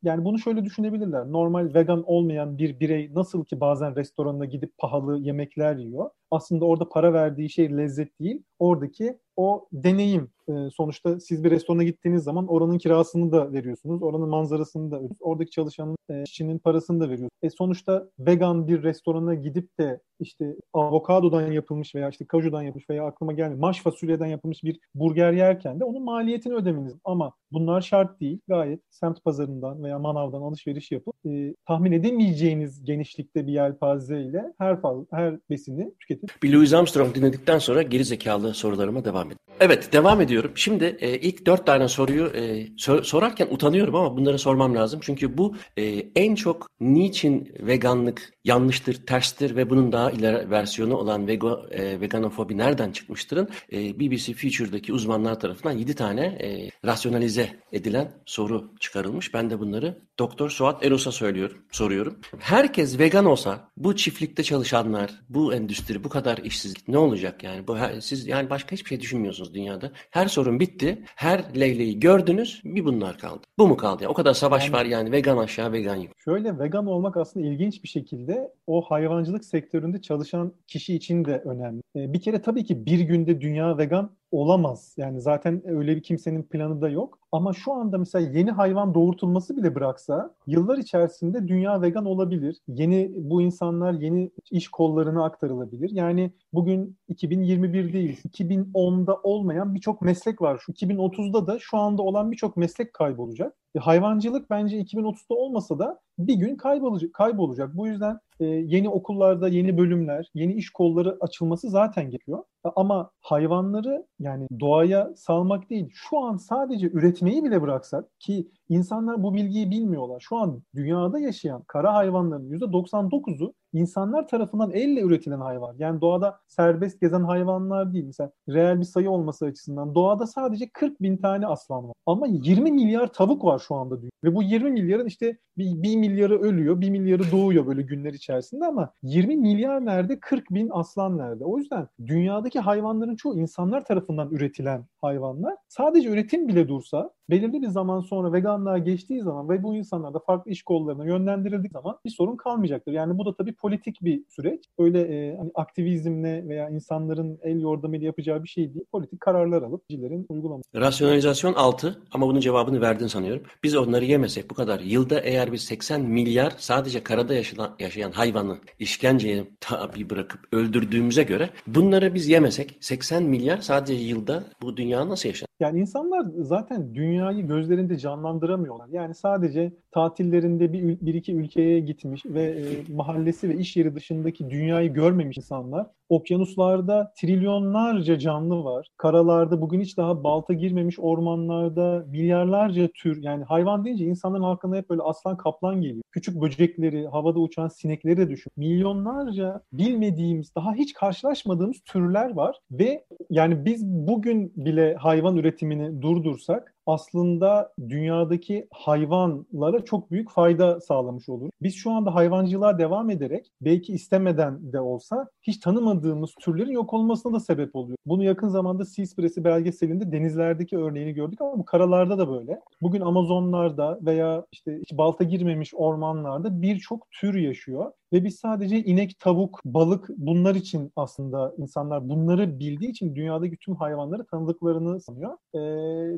Yani bunu şöyle düşünebilirler. Normal vegan olmayan bir birey nasıl ki bazen restorana gidip pahalı yemekler yiyor. Aslında orada para verdiği şey lezzet değil. Oradaki o deneyim. E, sonuçta siz bir restorana gittiğiniz zaman oranın kirasını da veriyorsunuz. Oranın manzarasını da veriyorsunuz. Oradaki çalışanın, e, işçinin parasını da veriyorsunuz. E, sonuçta vegan bir restorana gidip de işte avokadodan yapılmış veya işte kajudan yapılmış veya aklıma gelmiyor. Maş fasulyeden yapılmış bir burger yerken de onun maliyetini ödemeniz. Ama bunlar şart değil. Gayet semt pazarından veya manavdan alışveriş yapıp e, tahmin edemeyeceğiniz genişlikte bir yelpaze ile her fazla, her besini tüketip. Bir Louis Armstrong dinledikten sonra geri zekalı sorularıma devam edeyim. Evet devam ediyorum. Şimdi e, ilk dört tane soruyu e, sor, sorarken utanıyorum ama bunları sormam lazım. Çünkü bu e, en çok niçin veganlık yanlıştır, terstir ve bunun daha ileri versiyonu olan vego, e, veganofobi nereden çıkmıştırın? E, BBC Future'daki uzmanlar tarafından 7 tane e, rasyonalize edilen soru çıkarılmış. Ben de bunları Doktor Suat Eros'a söylüyorum, soruyorum. Herkes vegan olsa bu çiftlikte çalışanlar, bu endüstri, bu kadar işsizlik ne olacak yani? Bu siz yani başka hiçbir şey düşünmüyorsunuz dünyada. Her sorun bitti. Her leyleği gördünüz. Bir bunlar kaldı. Bu mu kaldı? Yani o kadar savaş yani, var yani vegan aşağı vegan yukarı. Şöyle vegan olmak aslında ilginç bir şekilde o hayvancılık sektöründe çalışan kişi için de önemli. E, bir kere tabii ki bir günde dünya vegan olamaz. Yani zaten öyle bir kimsenin planı da yok. Ama şu anda mesela yeni hayvan doğurtulması bile bıraksa yıllar içerisinde dünya vegan olabilir. Yeni bu insanlar yeni iş kollarına aktarılabilir. Yani bugün 2021 değil, 2010'da olmayan birçok meslek var. Şu 2030'da da şu anda olan birçok meslek kaybolacak. E, hayvancılık bence 2030'da olmasa da bir gün kaybolacak. kaybolacak. Bu yüzden e, yeni okullarda yeni bölümler, yeni iş kolları açılması zaten gerekiyor. Ama hayvanları yani doğaya salmak değil, şu an sadece üretmeyi bile bıraksak ki insanlar bu bilgiyi bilmiyorlar. Şu an dünyada yaşayan kara hayvanların %99'u insanlar tarafından elle üretilen hayvan. Yani doğada serbest gezen hayvanlar değil. Mesela reel bir sayı olması açısından doğada sadece 40 bin tane aslan var. Ama 20 milyar tavuk var şu anda dünyada. Ve bu 20 milyarın işte bir, bir milyarı ölüyor, bir milyarı doğuyor böyle günler içerisinde ama 20 milyar nerede, 40 bin aslan nerede? O yüzden dünyadaki hayvanların çoğu insanlar tarafından üretilen hayvanlar. Sadece üretim bile dursa belirli bir zaman sonra veganlığa geçtiği zaman ve bu insanlar da farklı iş kollarına yönlendirildiği zaman bir sorun kalmayacaktır. Yani bu da tabii politik bir süreç. Öyle e, hani aktivizmle veya insanların el yordamıyla yapacağı bir şey değil. Politik kararlar alıp kişilerin uygulaması. Rasyonalizasyon 6 ama bunun cevabını verdin sanıyorum. Biz onları yemesek bu kadar yılda eğer biz 80 milyar sadece karada yaşayan, yaşayan hayvanı işkenceye tabi bırakıp öldürdüğümüze göre bunları biz yemesek 80 milyar sadece yılda bu dünya nasıl yaşar? Yani insanlar zaten dünyayı gözlerinde canlandıramıyorlar. Yani sadece tatillerinde bir, bir iki ülkeye gitmiş ve e, mahallesi ve iş yeri dışındaki dünyayı görmemiş insanlar. Okyanuslarda trilyonlarca canlı var. Karalarda bugün hiç daha balta girmemiş ormanlarda milyarlarca tür yani hayvan deyince insanların aklına hep böyle aslan kaplan geliyor. Küçük böcekleri, havada uçan sinekleri de düşün. Milyonlarca bilmediğimiz, daha hiç karşılaşmadığımız türler var ve yani biz bugün bile hayvan üretimini durdursak aslında dünyadaki hayvanlara çok büyük fayda sağlamış olur. Biz şu anda hayvancılığa devam ederek belki istemeden de olsa hiç tanımadığımız türlerin yok olmasına da sebep oluyor. Bunu yakın zamanda Seaspiracy belgeselinde denizlerdeki örneğini gördük ama bu karalarda da böyle. Bugün Amazonlarda veya işte hiç balta girmemiş ormanlarda birçok tür yaşıyor ve biz sadece inek, tavuk, balık bunlar için aslında insanlar bunları bildiği için dünyadaki tüm hayvanları tanıdıklarını sanıyor. Ee,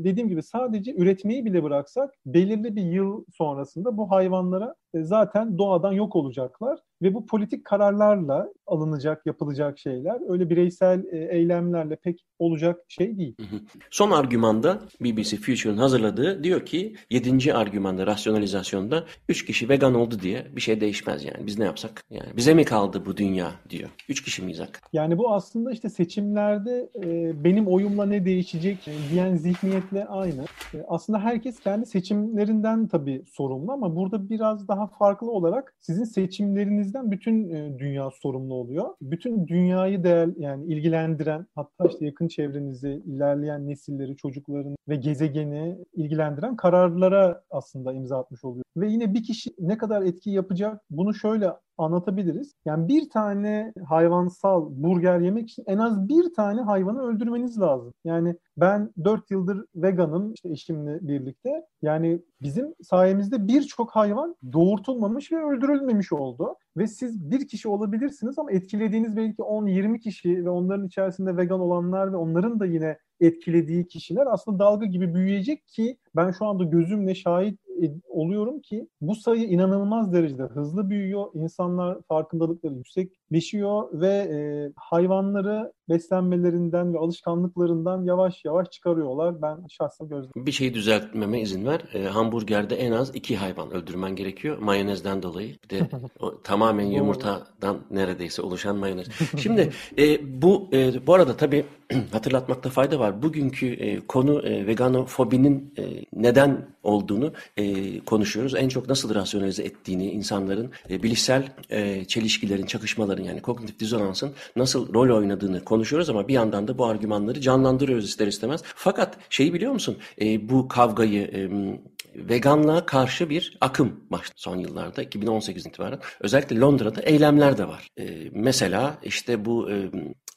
dediğim gibi sadece üretmeyi bile bıraksak belirli bir yıl sonrasında bu hayvanlara e, zaten doğadan yok olacaklar ve bu politik kararlarla alınacak, yapılacak şeyler öyle bireysel e, eylemlerle pek olacak şey değil. Son argümanda BBC Future'ın hazırladığı diyor ki 7. argümanda rasyonalizasyonda 3 kişi vegan oldu diye bir şey değişmez yani. Biz ne yapsak? Yani bize mi kaldı bu dünya diyor. 3 kişi miyiz hak? Yani bu aslında işte seçimlerde e, benim oyumla ne değişecek e, diyen zihniyetle aynı. E, aslında herkes kendi seçimlerinden tabii sorumlu ama burada biraz daha farklı olarak sizin seçimlerinizden bütün e, dünya sorumlu oluyor. Bütün dünyayı değer yani ilgilendiren hatta işte yakın çevrenizi, ilerleyen nesilleri, çocukların ve gezegeni ilgilendiren kararlara aslında imza atmış oluyor. Ve yine bir kişi ne kadar etki yapacak bunu şöyle anlatabiliriz. Yani bir tane hayvansal burger yemek için en az bir tane hayvanı öldürmeniz lazım. Yani ben 4 yıldır veganım işte eşimle birlikte. Yani bizim sayemizde birçok hayvan doğurtulmamış ve öldürülmemiş oldu. Ve siz bir kişi olabilirsiniz ama etkilediğiniz belki 10-20 kişi ve onların içerisinde vegan olanlar ve onların da yine etkilediği kişiler aslında dalga gibi büyüyecek ki ben şu anda gözümle şahit oluyorum ki bu sayı inanılmaz derecede hızlı büyüyor. İnsanlar farkındalıkları yüksekleşiyor ve e, hayvanları beslenmelerinden ve alışkanlıklarından yavaş yavaş çıkarıyorlar. Ben şahsen gözlemliyorum. Bir şeyi düzeltmeme izin ver. E, hamburgerde en az iki hayvan öldürmen gerekiyor. Mayonezden dolayı. Bir de o, tamamen yumurtadan neredeyse oluşan mayonez. Şimdi e, bu e, bu arada tabii hatırlatmakta fayda var. Bugünkü e, konu e, veganofobinin e, neden olduğunu e, konuşuyoruz. En çok nasıl rasyonalize ettiğini, insanların e, bilişsel e, çelişkilerin, çakışmaların yani kognitif dizonansın nasıl rol oynadığını konuşuyoruz ama bir yandan da bu argümanları canlandırıyoruz ister istemez. Fakat şeyi biliyor musun? E, bu kavgayı e, veganlığa karşı bir akım başladı son yıllarda 2018 itibaren. Özellikle Londra'da eylemler de var. E, mesela işte bu e,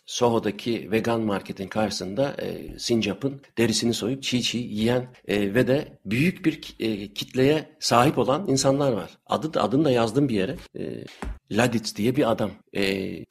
Soho'daki vegan marketin karşısında e, sincapın derisini soyup çiğ çiğ yiyen e, ve de büyük bir e, kitleye sahip olan insanlar var. Adı da, adını da yazdım bir yere. E, Laditz diye bir adam. E,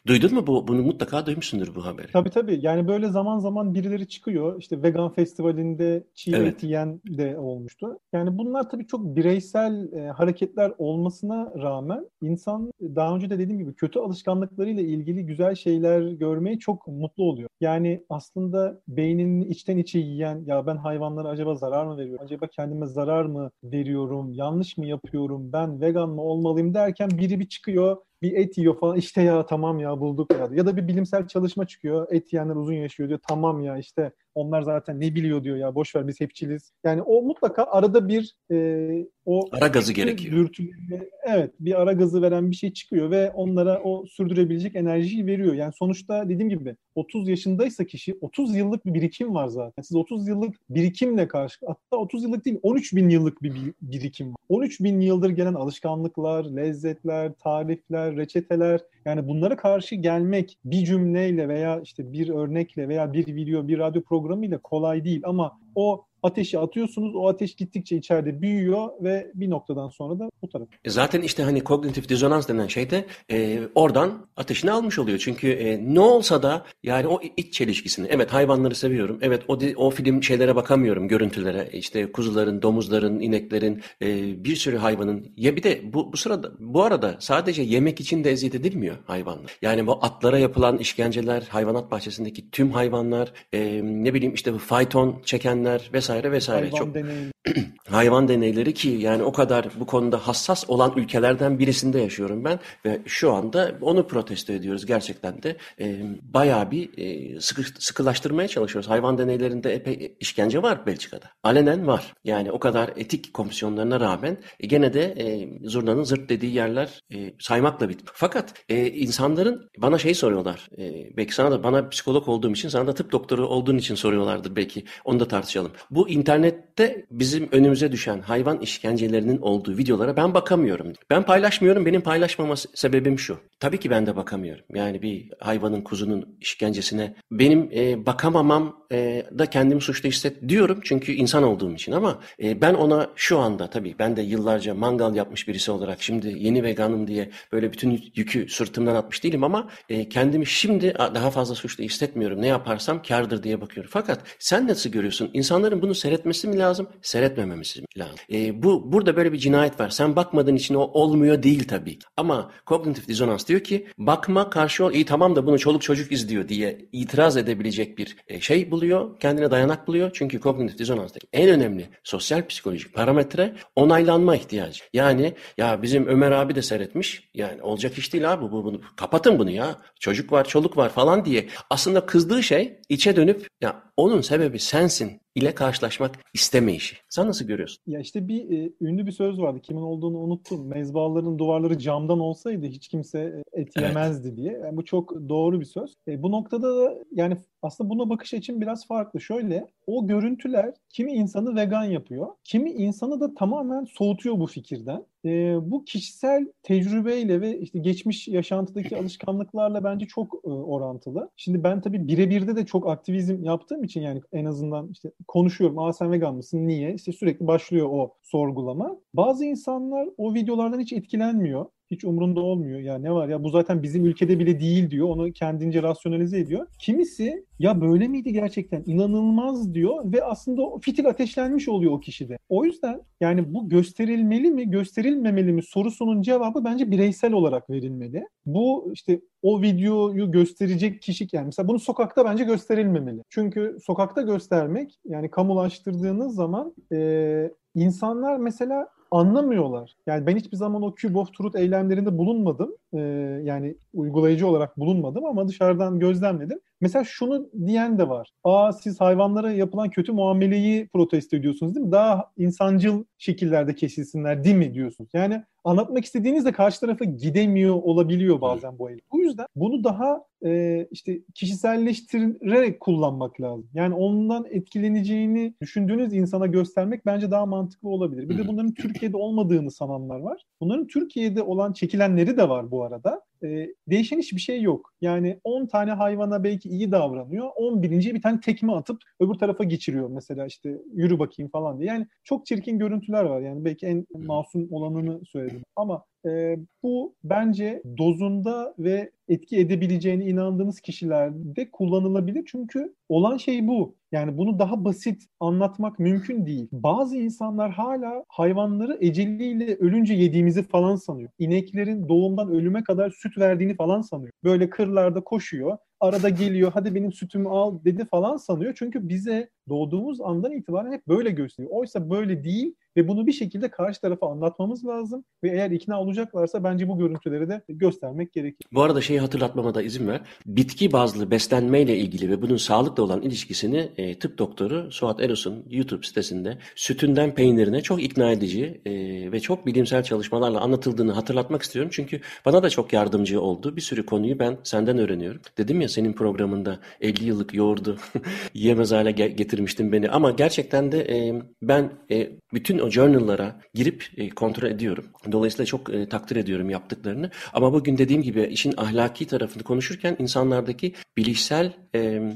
duydun mu bu? Bunu mutlaka duymuşsundur bu haberi. Tabii tabii. Yani böyle zaman zaman birileri çıkıyor. İşte vegan festivalinde çiğ evet. et yiyen de olmuştu. Yani bunlar tabii çok bireysel e, hareketler olmasına rağmen insan daha önce de dediğim gibi kötü alışkanlıklarıyla ilgili güzel şeyler görmeye çok mutlu oluyor. Yani aslında beyninin içten içe yiyen ya ben hayvanlara acaba zarar mı veriyorum? Acaba kendime zarar mı veriyorum? Yanlış mı yapıyorum? Ben vegan mı olmalıyım derken biri bir çıkıyor bir et yiyor falan işte ya tamam ya bulduk ya. Ya da bir bilimsel çalışma çıkıyor. Et yiyenler uzun yaşıyor diyor. Tamam ya işte onlar zaten ne biliyor diyor ya boş ver biz hepçiliz. Yani o mutlaka arada bir e, o ara gazı gerekiyor. Dürtüleri, evet bir ara gazı veren bir şey çıkıyor ve onlara o sürdürebilecek enerjiyi veriyor. Yani sonuçta dediğim gibi 30 yaşındaysa kişi 30 yıllık bir birikim var zaten. Siz 30 yıllık birikimle karşı hatta 30 yıllık değil 13 bin yıllık bir birikim var. 13 bin yıldır gelen alışkanlıklar, lezzetler, tarifler, reçeteler yani bunlara karşı gelmek bir cümleyle veya işte bir örnekle veya bir video, bir radyo programıyla kolay değil ama o ateşi atıyorsunuz. O ateş gittikçe içeride büyüyor ve bir noktadan sonra da bu taraf. E zaten işte hani kognitif dizonans denen şey de e, oradan ateşini almış oluyor. Çünkü e, ne olsa da yani o iç çelişkisini. Evet hayvanları seviyorum. Evet o o film şeylere bakamıyorum görüntülere. İşte kuzuların, domuzların, ineklerin, e, bir sürü hayvanın. Ya bir de bu bu sırada bu arada sadece yemek için de eziyet edilmiyor hayvanlar. Yani bu atlara yapılan işkenceler, hayvanat bahçesindeki tüm hayvanlar, e, ne bileyim işte bu fayton çekenler vesaire vesaire vesaire. Hayvan çok deneyim. hayvan deneyleri ki yani o kadar bu konuda hassas olan ülkelerden birisinde yaşıyorum ben ve şu anda onu protesto ediyoruz gerçekten de e, bayağı bir e, sıkı, sıkılaştırmaya çalışıyoruz. Hayvan deneylerinde epey işkence var Belçika'da. Alenen var. Yani o kadar etik komisyonlarına rağmen e, gene de e, zurnanın zırt dediği yerler e, saymakla bit. Fakat e, insanların bana şey soruyorlar. E, belki sana da bana psikolog olduğum için sana da tıp doktoru olduğun için soruyorlardır belki. Onu da tartışalım. Bu internette bizim önümüze düşen hayvan işkencelerinin olduğu videolara ben bakamıyorum. Ben paylaşmıyorum. Benim paylaşmama sebebim şu. Tabii ki ben de bakamıyorum. Yani bir hayvanın, kuzunun işkencesine benim e, bakamamam e, da kendimi suçlu hisset diyorum. Çünkü insan olduğum için ama e, ben ona şu anda tabii ben de yıllarca mangal yapmış birisi olarak şimdi yeni veganım diye böyle bütün yükü sırtımdan atmış değilim ama e, kendimi şimdi daha fazla suçlu hissetmiyorum. Ne yaparsam kardır diye bakıyorum. Fakat sen nasıl görüyorsun? İnsanların bunu seyretmesi mi lazım? Seyretmememiz lazım. E, bu burada böyle bir cinayet var. Sen bakmadığın için o olmuyor değil tabii. Ama kognitif dizonans diyor ki bakma karşı ol. İyi tamam da bunu çoluk çocuk izliyor diye itiraz edebilecek bir e, şey buluyor. Kendine dayanak buluyor. Çünkü kognitif dizonans en önemli sosyal psikolojik parametre onaylanma ihtiyacı. Yani ya bizim Ömer abi de seyretmiş. Yani olacak iş değil abi bu bunu kapatın bunu ya. Çocuk var, çoluk var falan diye. Aslında kızdığı şey içe dönüp ya onun sebebi sensin ile karşılaşmak istemeyişi. Sen nasıl görüyorsun? Ya işte bir e, ünlü bir söz vardı. Kimin olduğunu unuttum. Mezbahaların duvarları camdan olsaydı hiç kimse e, et yemezdi evet. diye. Yani bu çok doğru bir söz. E, bu noktada da yani aslında buna bakış açım biraz farklı. Şöyle o görüntüler kimi insanı vegan yapıyor, kimi insanı da tamamen soğutuyor bu fikirden. E, bu kişisel tecrübeyle ve işte geçmiş yaşantıdaki alışkanlıklarla bence çok e, orantılı. Şimdi ben tabii birebirde de çok aktivizm yaptığım için yani en azından işte konuşuyorum. Aa sen vegan mısın? Niye? İşte sürekli başlıyor o sorgulama. Bazı insanlar o videolardan hiç etkilenmiyor hiç umrunda olmuyor. Ya ne var ya bu zaten bizim ülkede bile değil diyor. Onu kendince rasyonalize ediyor. Kimisi ya böyle miydi gerçekten inanılmaz diyor ve aslında o fitil ateşlenmiş oluyor o kişide. O yüzden yani bu gösterilmeli mi gösterilmemeli mi sorusunun cevabı bence bireysel olarak verilmeli. Bu işte o videoyu gösterecek kişi yani mesela bunu sokakta bence gösterilmemeli. Çünkü sokakta göstermek yani kamulaştırdığınız zaman e, insanlar mesela anlamıyorlar. Yani ben hiçbir zaman o Cube of Truth eylemlerinde bulunmadım. Ee, yani uygulayıcı olarak bulunmadım ama dışarıdan gözlemledim. Mesela şunu diyen de var. Aa siz hayvanlara yapılan kötü muameleyi protesto ediyorsunuz değil mi? Daha insancıl şekillerde kesilsinler değil mi diyorsunuz. Yani anlatmak istediğinizde karşı tarafa gidemiyor olabiliyor bazen bu eylem. Bu yüzden bunu daha e, işte kişiselleştirerek kullanmak lazım. Yani ondan etkileneceğini düşündüğünüz insana göstermek bence daha mantıklı olabilir. Bir de bunların Türkiye'de olmadığını sananlar var. Bunların Türkiye'de olan çekilenleri de var bu arada. E, değişen hiçbir şey yok. Yani 10 tane hayvana belki iyi davranıyor. 11. bir tane tekme atıp öbür tarafa geçiriyor mesela işte yürü bakayım falan diye. Yani çok çirkin görüntüler var. Yani belki en masum olanını söyledim. Ama e, bu bence dozunda ve etki edebileceğine inandığınız kişilerde kullanılabilir. Çünkü olan şey bu. Yani bunu daha basit anlatmak mümkün değil. Bazı insanlar hala hayvanları eceliyle ölünce yediğimizi falan sanıyor. İneklerin doğumdan ölüme kadar süt verdiğini falan sanıyor. Böyle kırlarda koşuyor arada geliyor hadi benim sütümü al dedi falan sanıyor. Çünkü bize doğduğumuz andan itibaren hep böyle gösteriyor. Oysa böyle değil ve bunu bir şekilde karşı tarafa anlatmamız lazım ve eğer ikna olacaklarsa bence bu görüntüleri de göstermek gerekir. Bu arada şeyi hatırlatmama da izin ver. Bitki bazlı beslenmeyle ilgili ve bunun sağlıkla olan ilişkisini e, tıp doktoru Suat Eros'un YouTube sitesinde sütünden peynirine çok ikna edici e, ve çok bilimsel çalışmalarla anlatıldığını hatırlatmak istiyorum. Çünkü bana da çok yardımcı oldu. Bir sürü konuyu ben senden öğreniyorum. Dedim ya senin programında 50 yıllık yoğurdu yiyemez hale getirmiştin beni. Ama gerçekten de e, ben e, bütün o journal'lara girip e, kontrol ediyorum. Dolayısıyla çok e, takdir ediyorum yaptıklarını. Ama bugün dediğim gibi işin ahlaki tarafını konuşurken insanlardaki bilişsel e,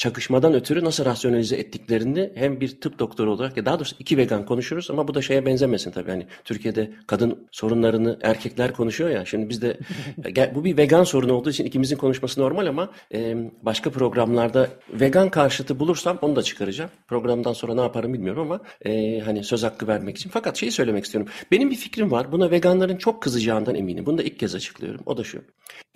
çakışmadan ötürü nasıl rasyonalize ettiklerini hem bir tıp doktoru olarak ya daha doğrusu iki vegan konuşuruz ama bu da şeye benzemesin tabii. Hani Türkiye'de kadın sorunlarını erkekler konuşuyor ya. Şimdi bizde bu bir vegan sorunu olduğu için ikimizin konuşması normal ama e, başka programlarda vegan karşıtı bulursam onu da çıkaracağım. Programdan sonra ne yaparım bilmiyorum ama e, hani söz hakkı vermek için. Fakat şeyi söylemek istiyorum. Benim bir fikrim var. Buna veganların çok kızacağından eminim. Bunu da ilk kez açıklıyorum. O da şu.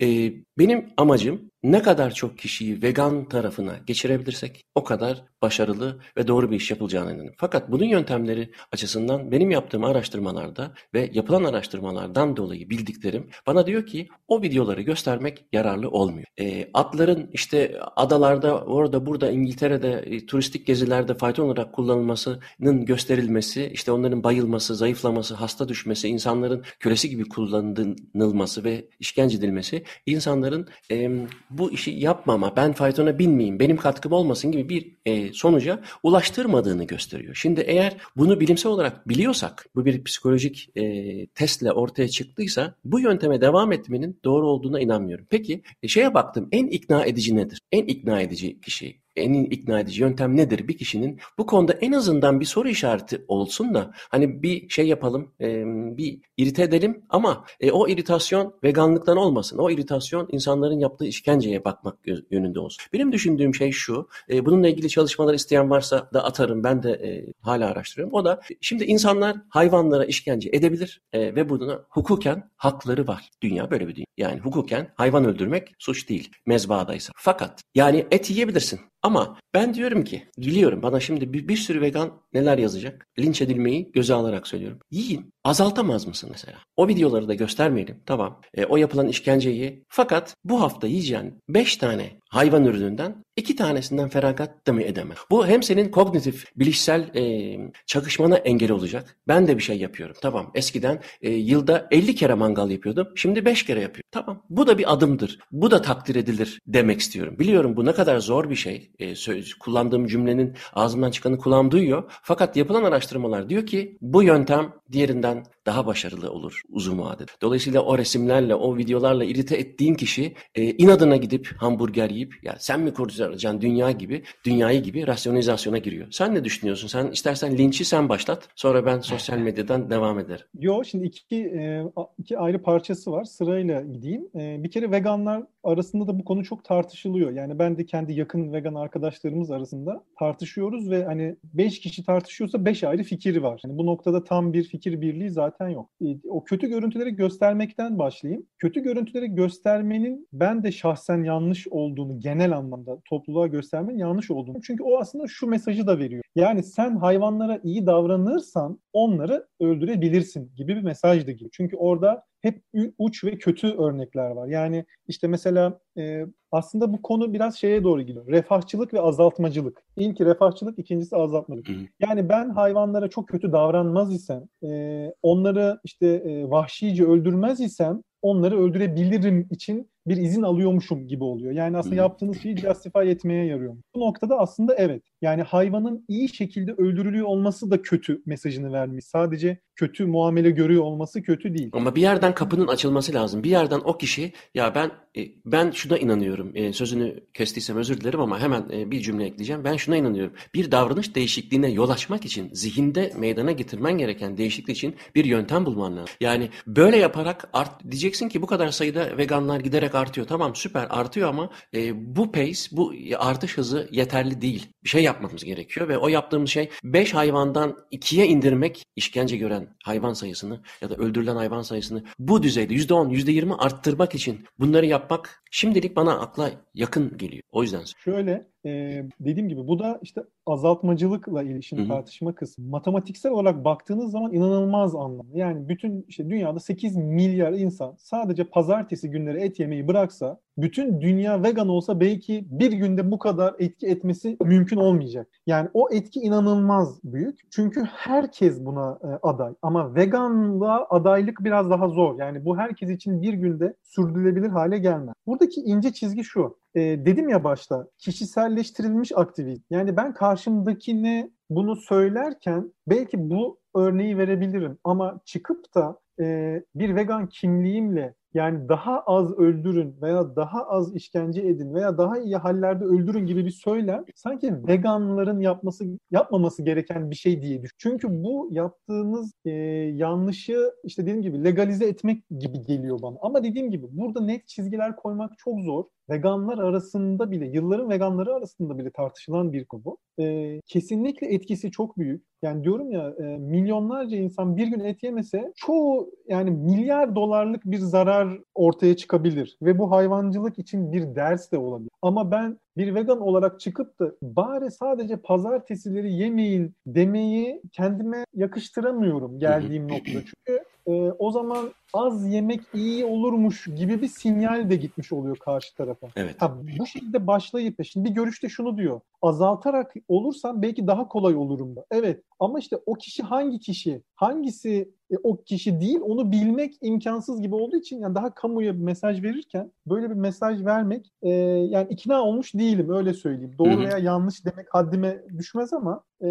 E, benim amacım ne kadar çok kişiyi vegan tarafına geçirebilirsek. O kadar başarılı ve doğru bir iş yapılacağına inanıyorum. Fakat bunun yöntemleri açısından benim yaptığım araştırmalarda ve yapılan araştırmalardan dolayı bildiklerim bana diyor ki o videoları göstermek yararlı olmuyor. E, atların işte adalarda orada burada İngiltere'de e, turistik gezilerde fayton olarak kullanılmasının gösterilmesi, işte onların bayılması, zayıflaması, hasta düşmesi, insanların kölesi gibi kullanılması ve işkence edilmesi insanların e, bu işi yapmama, ben faytona binmeyeyim, benim katkım olmasın gibi bir e, sonuca ulaştırmadığını gösteriyor. Şimdi eğer bunu bilimsel olarak biliyorsak, bu bir psikolojik e, testle ortaya çıktıysa bu yönteme devam etmenin doğru olduğuna inanmıyorum. Peki e, şeye baktım en ikna edici nedir? En ikna edici kişi en ikna edici yöntem nedir bir kişinin? Bu konuda en azından bir soru işareti olsun da hani bir şey yapalım, e, bir irite edelim ama e, o iritasyon veganlıktan olmasın. O iritasyon insanların yaptığı işkenceye bakmak yönünde olsun. Benim düşündüğüm şey şu, e, bununla ilgili çalışmalar isteyen varsa da atarım. Ben de e, hala araştırıyorum. O da şimdi insanlar hayvanlara işkence edebilir e, ve buna hukuken hakları var. Dünya böyle bir dünya. Yani hukuken hayvan öldürmek suç değil mezbahadaysa. Fakat yani et yiyebilirsin. Ama ben diyorum ki biliyorum bana şimdi bir, bir sürü vegan neler yazacak. Linç edilmeyi göze alarak söylüyorum. Yiyin. Azaltamaz mısın mesela? O videoları da göstermeyelim. Tamam. E, o yapılan işkenceyi. Fakat bu hafta yiyeceğin 5 tane hayvan ürününden iki tanesinden feragat da mı edemem? Bu hem senin kognitif, bilişsel e, çakışmana engel olacak. Ben de bir şey yapıyorum. Tamam. Eskiden e, yılda 50 kere mangal yapıyordum. Şimdi 5 kere yapıyorum. Tamam. Bu da bir adımdır. Bu da takdir edilir demek istiyorum. Biliyorum bu ne kadar zor bir şey. E, söz, kullandığım cümlenin ağzımdan çıkanı kulağım duyuyor. Fakat yapılan araştırmalar diyor ki bu yöntem diğerinden kann. Daha başarılı olur uzun vadede. Dolayısıyla o resimlerle, o videolarla irite ettiğin kişi e, inadına gidip hamburger yiyip ya sen mi kurtaracaksın dünya gibi, dünyayı gibi rasyonizasyona giriyor. Sen ne düşünüyorsun? Sen istersen linçi sen başlat. Sonra ben sosyal medyadan devam ederim. Yo şimdi iki, e, iki ayrı parçası var. Sırayla gideyim. E, bir kere veganlar arasında da bu konu çok tartışılıyor. Yani ben de kendi yakın vegan arkadaşlarımız arasında tartışıyoruz ve hani beş kişi tartışıyorsa beş ayrı fikir var. Yani bu noktada tam bir fikir birliği zaten yok. E, o kötü görüntüleri göstermekten başlayayım. Kötü görüntüleri göstermenin ben de şahsen yanlış olduğunu genel anlamda topluluğa göstermenin yanlış olduğunu. Çünkü o aslında şu mesajı da veriyor. Yani sen hayvanlara iyi davranırsan onları öldürebilirsin gibi bir mesaj da gibi. Çünkü orada hep uç ve kötü örnekler var. Yani işte mesela e, aslında bu konu biraz şeye doğru gidiyor. Refahçılık ve azaltmacılık. İlki refahçılık, ikincisi azaltmacılık. Yani ben hayvanlara çok kötü davranmaz isem, e, onları işte e, vahşice öldürmez isem onları öldürebilirim için bir izin alıyormuşum gibi oluyor. Yani aslında yaptığınız şeyi justify etmeye yarıyor. Bu noktada aslında evet. Yani hayvanın iyi şekilde öldürülüyor olması da kötü mesajını vermiş. Sadece kötü muamele görüyor olması kötü değil. Ama bir yerden kapının açılması lazım. Bir yerden o kişi ya ben e, ben şuna inanıyorum. E, sözünü kestiysem özür dilerim ama hemen e, bir cümle ekleyeceğim. Ben şuna inanıyorum. Bir davranış değişikliğine yol açmak için zihinde meydana getirmen gereken değişiklik için bir yöntem bulman lazım. Yani böyle yaparak art, diyeceksin ki bu kadar sayıda veganlar giderek artıyor. Tamam süper artıyor ama e, bu pace, bu artış hızı yeterli değil. Bir şey yapmamız gerekiyor ve o yaptığımız şey 5 hayvandan 2'ye indirmek işkence gören hayvan sayısını ya da öldürülen hayvan sayısını bu düzeyde %10, %20 arttırmak için bunları yapmak şimdilik bana akla yakın geliyor. O yüzden. Şöyle e, dediğim gibi bu da işte azaltmacılıkla ilişkin Hı-hı. tartışma kısmı. Matematiksel olarak baktığınız zaman inanılmaz anlamlı. Yani bütün işte dünyada 8 milyar insan sadece pazartesi günleri et yemeyi bıraksa bütün dünya vegan olsa belki bir günde bu kadar etki etmesi mümkün olmayacak. Yani o etki inanılmaz büyük. Çünkü herkes buna e, aday. Ama veganlığa adaylık biraz daha zor. Yani bu herkes için bir günde sürdürülebilir hale gelmez. Buradaki ince çizgi şu e, dedim ya başta kişiselleştirilmiş aktivizm. Yani ben karşımdakine bunu söylerken belki bu örneği verebilirim ama çıkıp da e, bir vegan kimliğimle yani daha az öldürün veya daha az işkence edin veya daha iyi hallerde öldürün gibi bir söylem sanki veganların yapması yapmaması gereken bir şey diye düşün. Çünkü bu yaptığınız e, yanlışı işte dediğim gibi legalize etmek gibi geliyor bana. Ama dediğim gibi burada net çizgiler koymak çok zor veganlar arasında bile, yılların veganları arasında bile tartışılan bir konu. E, kesinlikle etkisi çok büyük. Yani diyorum ya e, milyonlarca insan bir gün et yemese çoğu yani milyar dolarlık bir zarar ortaya çıkabilir. Ve bu hayvancılık için bir ders de olabilir. Ama ben bir vegan olarak çıkıp da bari sadece pazartesileri yemeyin demeyi kendime yakıştıramıyorum geldiğim noktada. Çünkü e, o zaman az yemek iyi olurmuş gibi bir sinyal de gitmiş oluyor karşı tarafa. Evet. Ha, bu şekilde başlayıp şimdi bir görüşte şunu diyor. Azaltarak olursam belki daha kolay olurum da. Evet ama işte o kişi hangi kişi, hangisi e, o kişi değil onu bilmek imkansız gibi olduğu için yani daha kamuya bir mesaj verirken böyle bir mesaj vermek e, yani ikna olmuş değilim öyle söyleyeyim. Doğru veya yanlış demek haddime düşmez ama e,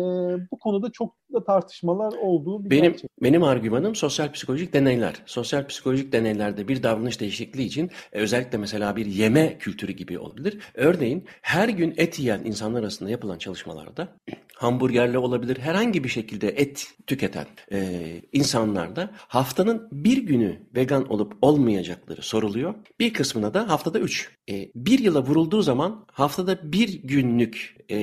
bu konuda çok da tartışmalar olduğu bir benim, gerçek. Benim argümanım sosyal psikolojik deneyler. Sosyal psikolojik deneylerde bir davranış değişikliği için e, özellikle mesela bir yeme kültürü gibi olabilir. Örneğin her gün et yiyen insanlar arasında yapılan çalışmalarda hamburgerle olabilir herhangi bir şekilde et tüketen e, insanlarda haftanın bir günü vegan olup olmayacakları soruluyor. Bir kısmına da haftada üç. E, bir yıla vurulduğu zaman haftada bir günlük e,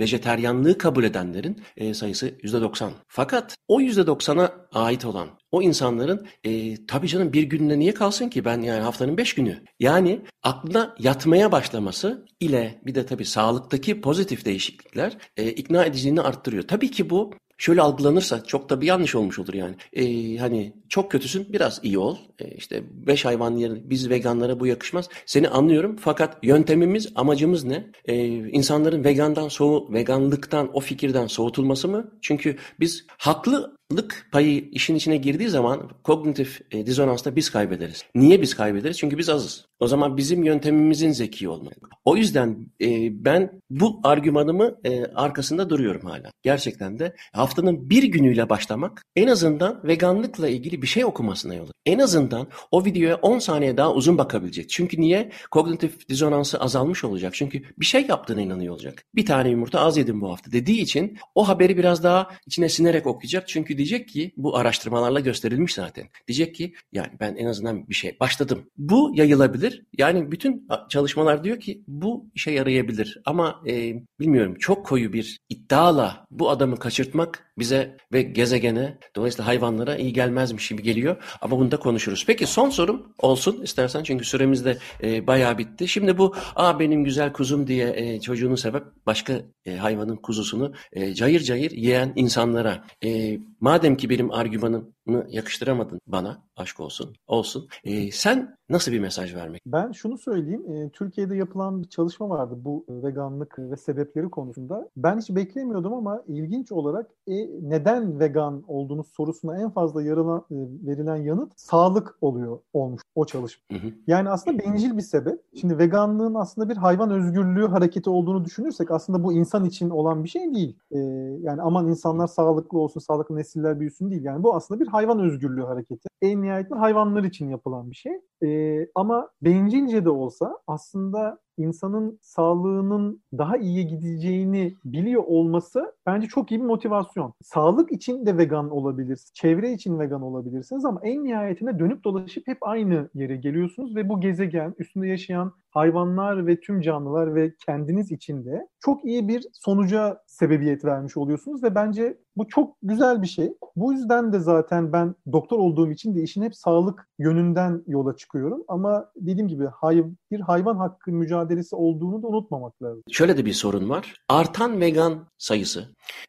vejeteryanlığı kabul edenlerin e, sayısı %90. Fakat o %90'a ait olan o insanların e, tabii canım bir günde niye kalsın ki ben yani haftanın beş günü. Yani aklına yatmaya başlaması ile bir de tabii sağlıktaki pozitif değişiklikler e, ikna ediciliğini arttırıyor. Tabii ki bu şöyle algılanırsa çok da bir yanlış olmuş olur yani. Ee, hani çok kötüsün biraz iyi ol. Ee, işte beş hayvan yerine biz veganlara bu yakışmaz. Seni anlıyorum fakat yöntemimiz amacımız ne? Ee, insanların vegandan soğu veganlıktan o fikirden soğutulması mı? Çünkü biz haklı lık payı işin içine girdiği zaman kognitif e, dizonansta biz kaybederiz. Niye biz kaybederiz? Çünkü biz azız. O zaman bizim yöntemimizin zeki olmalı. O yüzden e, ben bu argümanımı e, arkasında duruyorum hala. Gerçekten de haftanın bir günüyle başlamak en azından veganlıkla ilgili bir şey okumasına yol En azından o videoya 10 saniye daha uzun bakabilecek. Çünkü niye? Kognitif dizonansı azalmış olacak. Çünkü bir şey yaptığına inanıyor olacak. Bir tane yumurta az yedim bu hafta dediği için o haberi biraz daha içine sinerek okuyacak. Çünkü diyecek ki bu araştırmalarla gösterilmiş zaten. Diyecek ki yani ben en azından bir şey başladım. Bu yayılabilir. Yani bütün çalışmalar diyor ki bu işe yarayabilir. Ama e, bilmiyorum çok koyu bir iddiala bu adamı kaçırtmak bize ve gezegene dolayısıyla hayvanlara iyi gelmezmiş gibi geliyor. Ama bunu da konuşuruz. Peki son sorum olsun istersen çünkü süremiz de e, bayağı bitti. Şimdi bu aa benim güzel kuzum diye e, çocuğunu sebep başka e, hayvanın kuzusunu e, cayır cayır yiyen insanlara e, madem ki benim argümanım yakıştıramadın bana. Aşk olsun. Olsun. E, sen nasıl bir mesaj vermek? Ben şunu söyleyeyim. E, Türkiye'de yapılan bir çalışma vardı bu veganlık ve sebepleri konusunda. Ben hiç beklemiyordum ama ilginç olarak e, neden vegan olduğunuz sorusuna en fazla yarılan, e, verilen yanıt sağlık oluyor olmuş o çalışma. Hı hı. Yani aslında bencil bir sebep. Şimdi veganlığın aslında bir hayvan özgürlüğü hareketi olduğunu düşünürsek aslında bu insan için olan bir şey değil. E, yani aman insanlar sağlıklı olsun, sağlıklı nesiller büyüsün değil. Yani bu aslında bir hayvan özgürlüğü hareketi. En nihayetinde hayvanlar için yapılan bir şey. E, ama bencilce de olsa aslında insanın sağlığının daha iyiye gideceğini biliyor olması bence çok iyi bir motivasyon. Sağlık için de vegan olabilirsiniz, çevre için vegan olabilirsiniz ama en nihayetinde dönüp dolaşıp hep aynı yere geliyorsunuz ve bu gezegen, üstünde yaşayan hayvanlar ve tüm canlılar ve kendiniz için de çok iyi bir sonuca sebebiyet vermiş oluyorsunuz ve bence bu çok güzel bir şey. Bu yüzden de zaten ben doktor olduğum için de işin hep sağlık yönünden yola çıkıyorum. Ama dediğim gibi hay bir hayvan hakkı mücadelesi olduğunu da unutmamak lazım. Şöyle de bir sorun var. Artan vegan sayısı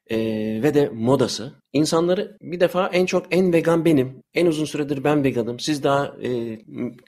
e, ve de modası insanları bir defa en çok en vegan benim. En uzun süredir ben veganım. Siz daha e,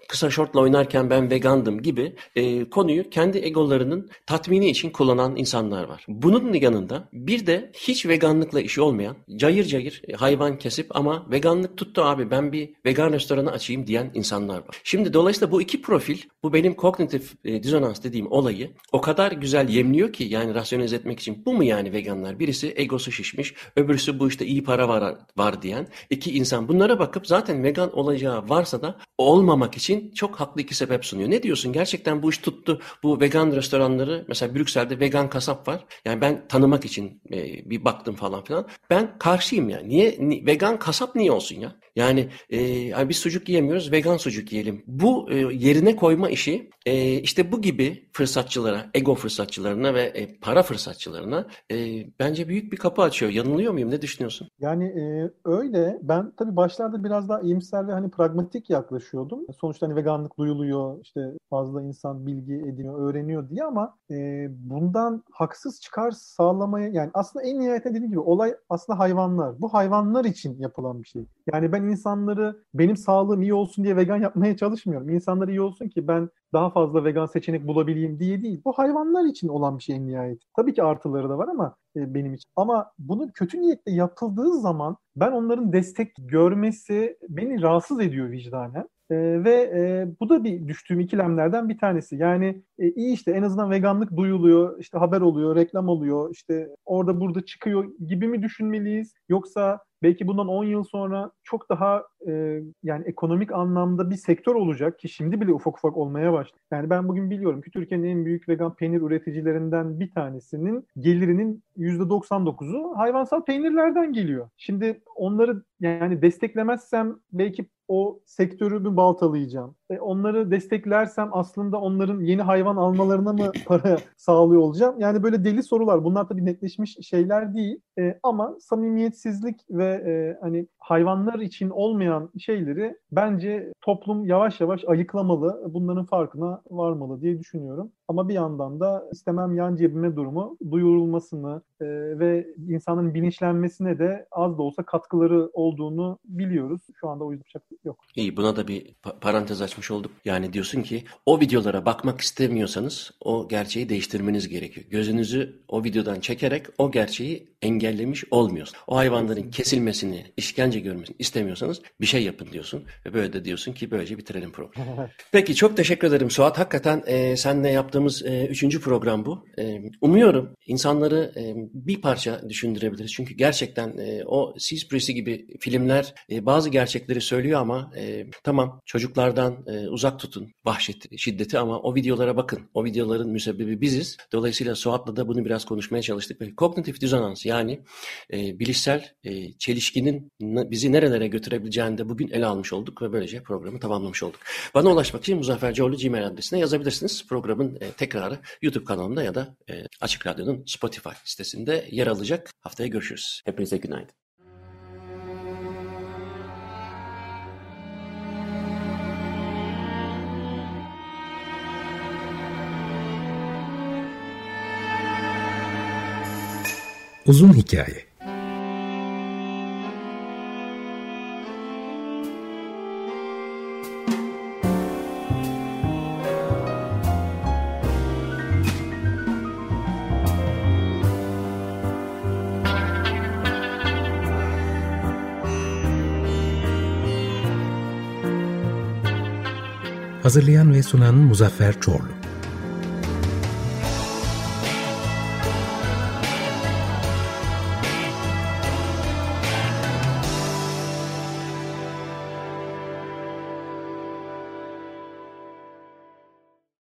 kısa şortla oynarken ben vegandım gibi e, konuyu kendi egolarının tatmini için kullanan insanlar var. Bunun yanında bir de hiç veganlıkla işi olmayan, cayır cayır hayvan kesip ama veganlık tuttu abi ben bir vegan restoranı açayım diyen insanlar var. Şimdi dolayısıyla bu iki profil, bu benim kognitif e, dizonans dediğim olayı o kadar güzel yemliyor ki yani rasyonize etmek için bu mu yani veganlar? Birisi egosu şişmiş, öbürsü bu işte iyi para var, var diyen iki insan. Bunlara bakıp zaten vegan olacağı varsa da olmamak için çok haklı iki sebep sunuyor. Ne diyorsun? Gerçekten bu iş tuttu. Bu vegan restoranları mesela Brüksel'de vegan kasap var. Yani ben tanımak için e, bir baktım falan filan. Ben karşıyım ya. Niye ni, vegan kasap niye olsun ya? Yani e, yani biz sucuk yiyemiyoruz, vegan sucuk yiyelim. Bu e, yerine koyma işi e, işte bu gibi fırsatçılara, ego fırsatçılarına ve e, para fırsatçılarına e, bence büyük bir kapı açıyor. Yanılıyor muyum? Ne düşünüyorsun? Yani e, öyle. Ben tabii başlarda biraz daha iyimser ve hani pragmatik yaklaşıyordum. Sonuçta hani veganlık duyuluyor, işte fazla insan bilgi ediniyor, öğreniyor diye ama e, bundan haksız çıkar sağlamaya yani aslında en nihayetinde dediğim gibi olay aslında hayvanlar. Bu hayvanlar için yapılan bir şey. Yani ben insanları benim sağlığım iyi olsun diye vegan yapmaya çalışmıyorum. İnsanlar iyi olsun ki ben daha fazla vegan seçenek bulabileyim diye değil. Bu hayvanlar için olan bir şey en nihayet. Tabii ki artıları da var ama e, benim için. Ama bunu kötü niyetle yapıldığı zaman ben onların destek görmesi beni rahatsız ediyor vicdanen. E, ve e, bu da bir düştüğüm ikilemlerden bir tanesi. Yani e, iyi işte en azından veganlık duyuluyor, işte haber oluyor, reklam oluyor, işte orada burada çıkıyor gibi mi düşünmeliyiz? Yoksa belki bundan 10 yıl sonra çok daha e, yani ekonomik anlamda bir sektör olacak ki şimdi bile ufak ufak olmaya başladı. Yani ben bugün biliyorum ki Türkiye'nin en büyük vegan peynir üreticilerinden bir tanesinin gelirinin %99'u hayvansal peynirlerden geliyor. Şimdi onları yani desteklemezsem belki o sektörümü baltalayacağım. E, onları desteklersem aslında onların yeni hayvan almalarına mı para sağlıyor olacağım? Yani böyle deli sorular. Bunlar tabii netleşmiş şeyler değil. E, ama samimiyetsizlik ve e, hani hayvanlar için olmayan şeyleri bence toplum yavaş yavaş ayıklamalı. Bunların farkına varmalı diye düşünüyorum. Ama bir yandan da istemem yan cebime durumu duyurulmasını e, ve insanın bilinçlenmesine de az da olsa katkıları olduğunu biliyoruz. Şu anda o yüzden şey yok. İyi buna da bir parantez açmış olduk. Yani diyorsun ki o videolara bakmak istemiyorsanız o gerçeği değiştirmeniz gerekiyor. Gözünüzü o videodan çekerek o gerçeği engellemiş olmuyorsun. O hayvanların kesilmesini, işkence görmesini istemiyorsanız bir şey yapın diyorsun. Ve böyle de diyorsun ki böylece bitirelim programı. Peki çok teşekkür ederim Suat. Hakikaten e, senle yaptığımız e, üçüncü program bu. E, umuyorum insanları e, bir parça düşündürebiliriz. Çünkü gerçekten e, o Seaspiracy gibi filmler e, bazı gerçekleri söylüyor ama e, tamam çocuklardan e, uzak tutun vahşet, şiddeti ama o videolara bakın. O videoların müsebbibi biziz. Dolayısıyla Suat'la da bunu biraz konuşmaya çalıştık. Kognitif dizonans yani e, bilişsel e, çelişkinin bizi nerelere götürebileceğini de bugün ele almış olduk ve böylece programı tamamlamış olduk. Bana ulaşmak için Muzaffer Coğlu Gmail adresine yazabilirsiniz. Programın e, tekrarı YouTube kanalımda ya da e, Açık Radyo'nun Spotify sitesinde yer alacak. Haftaya görüşürüz. Hepinize günaydın. Uzun Hikaye Hazırlayan ve sunan Muzaffer Çorlu.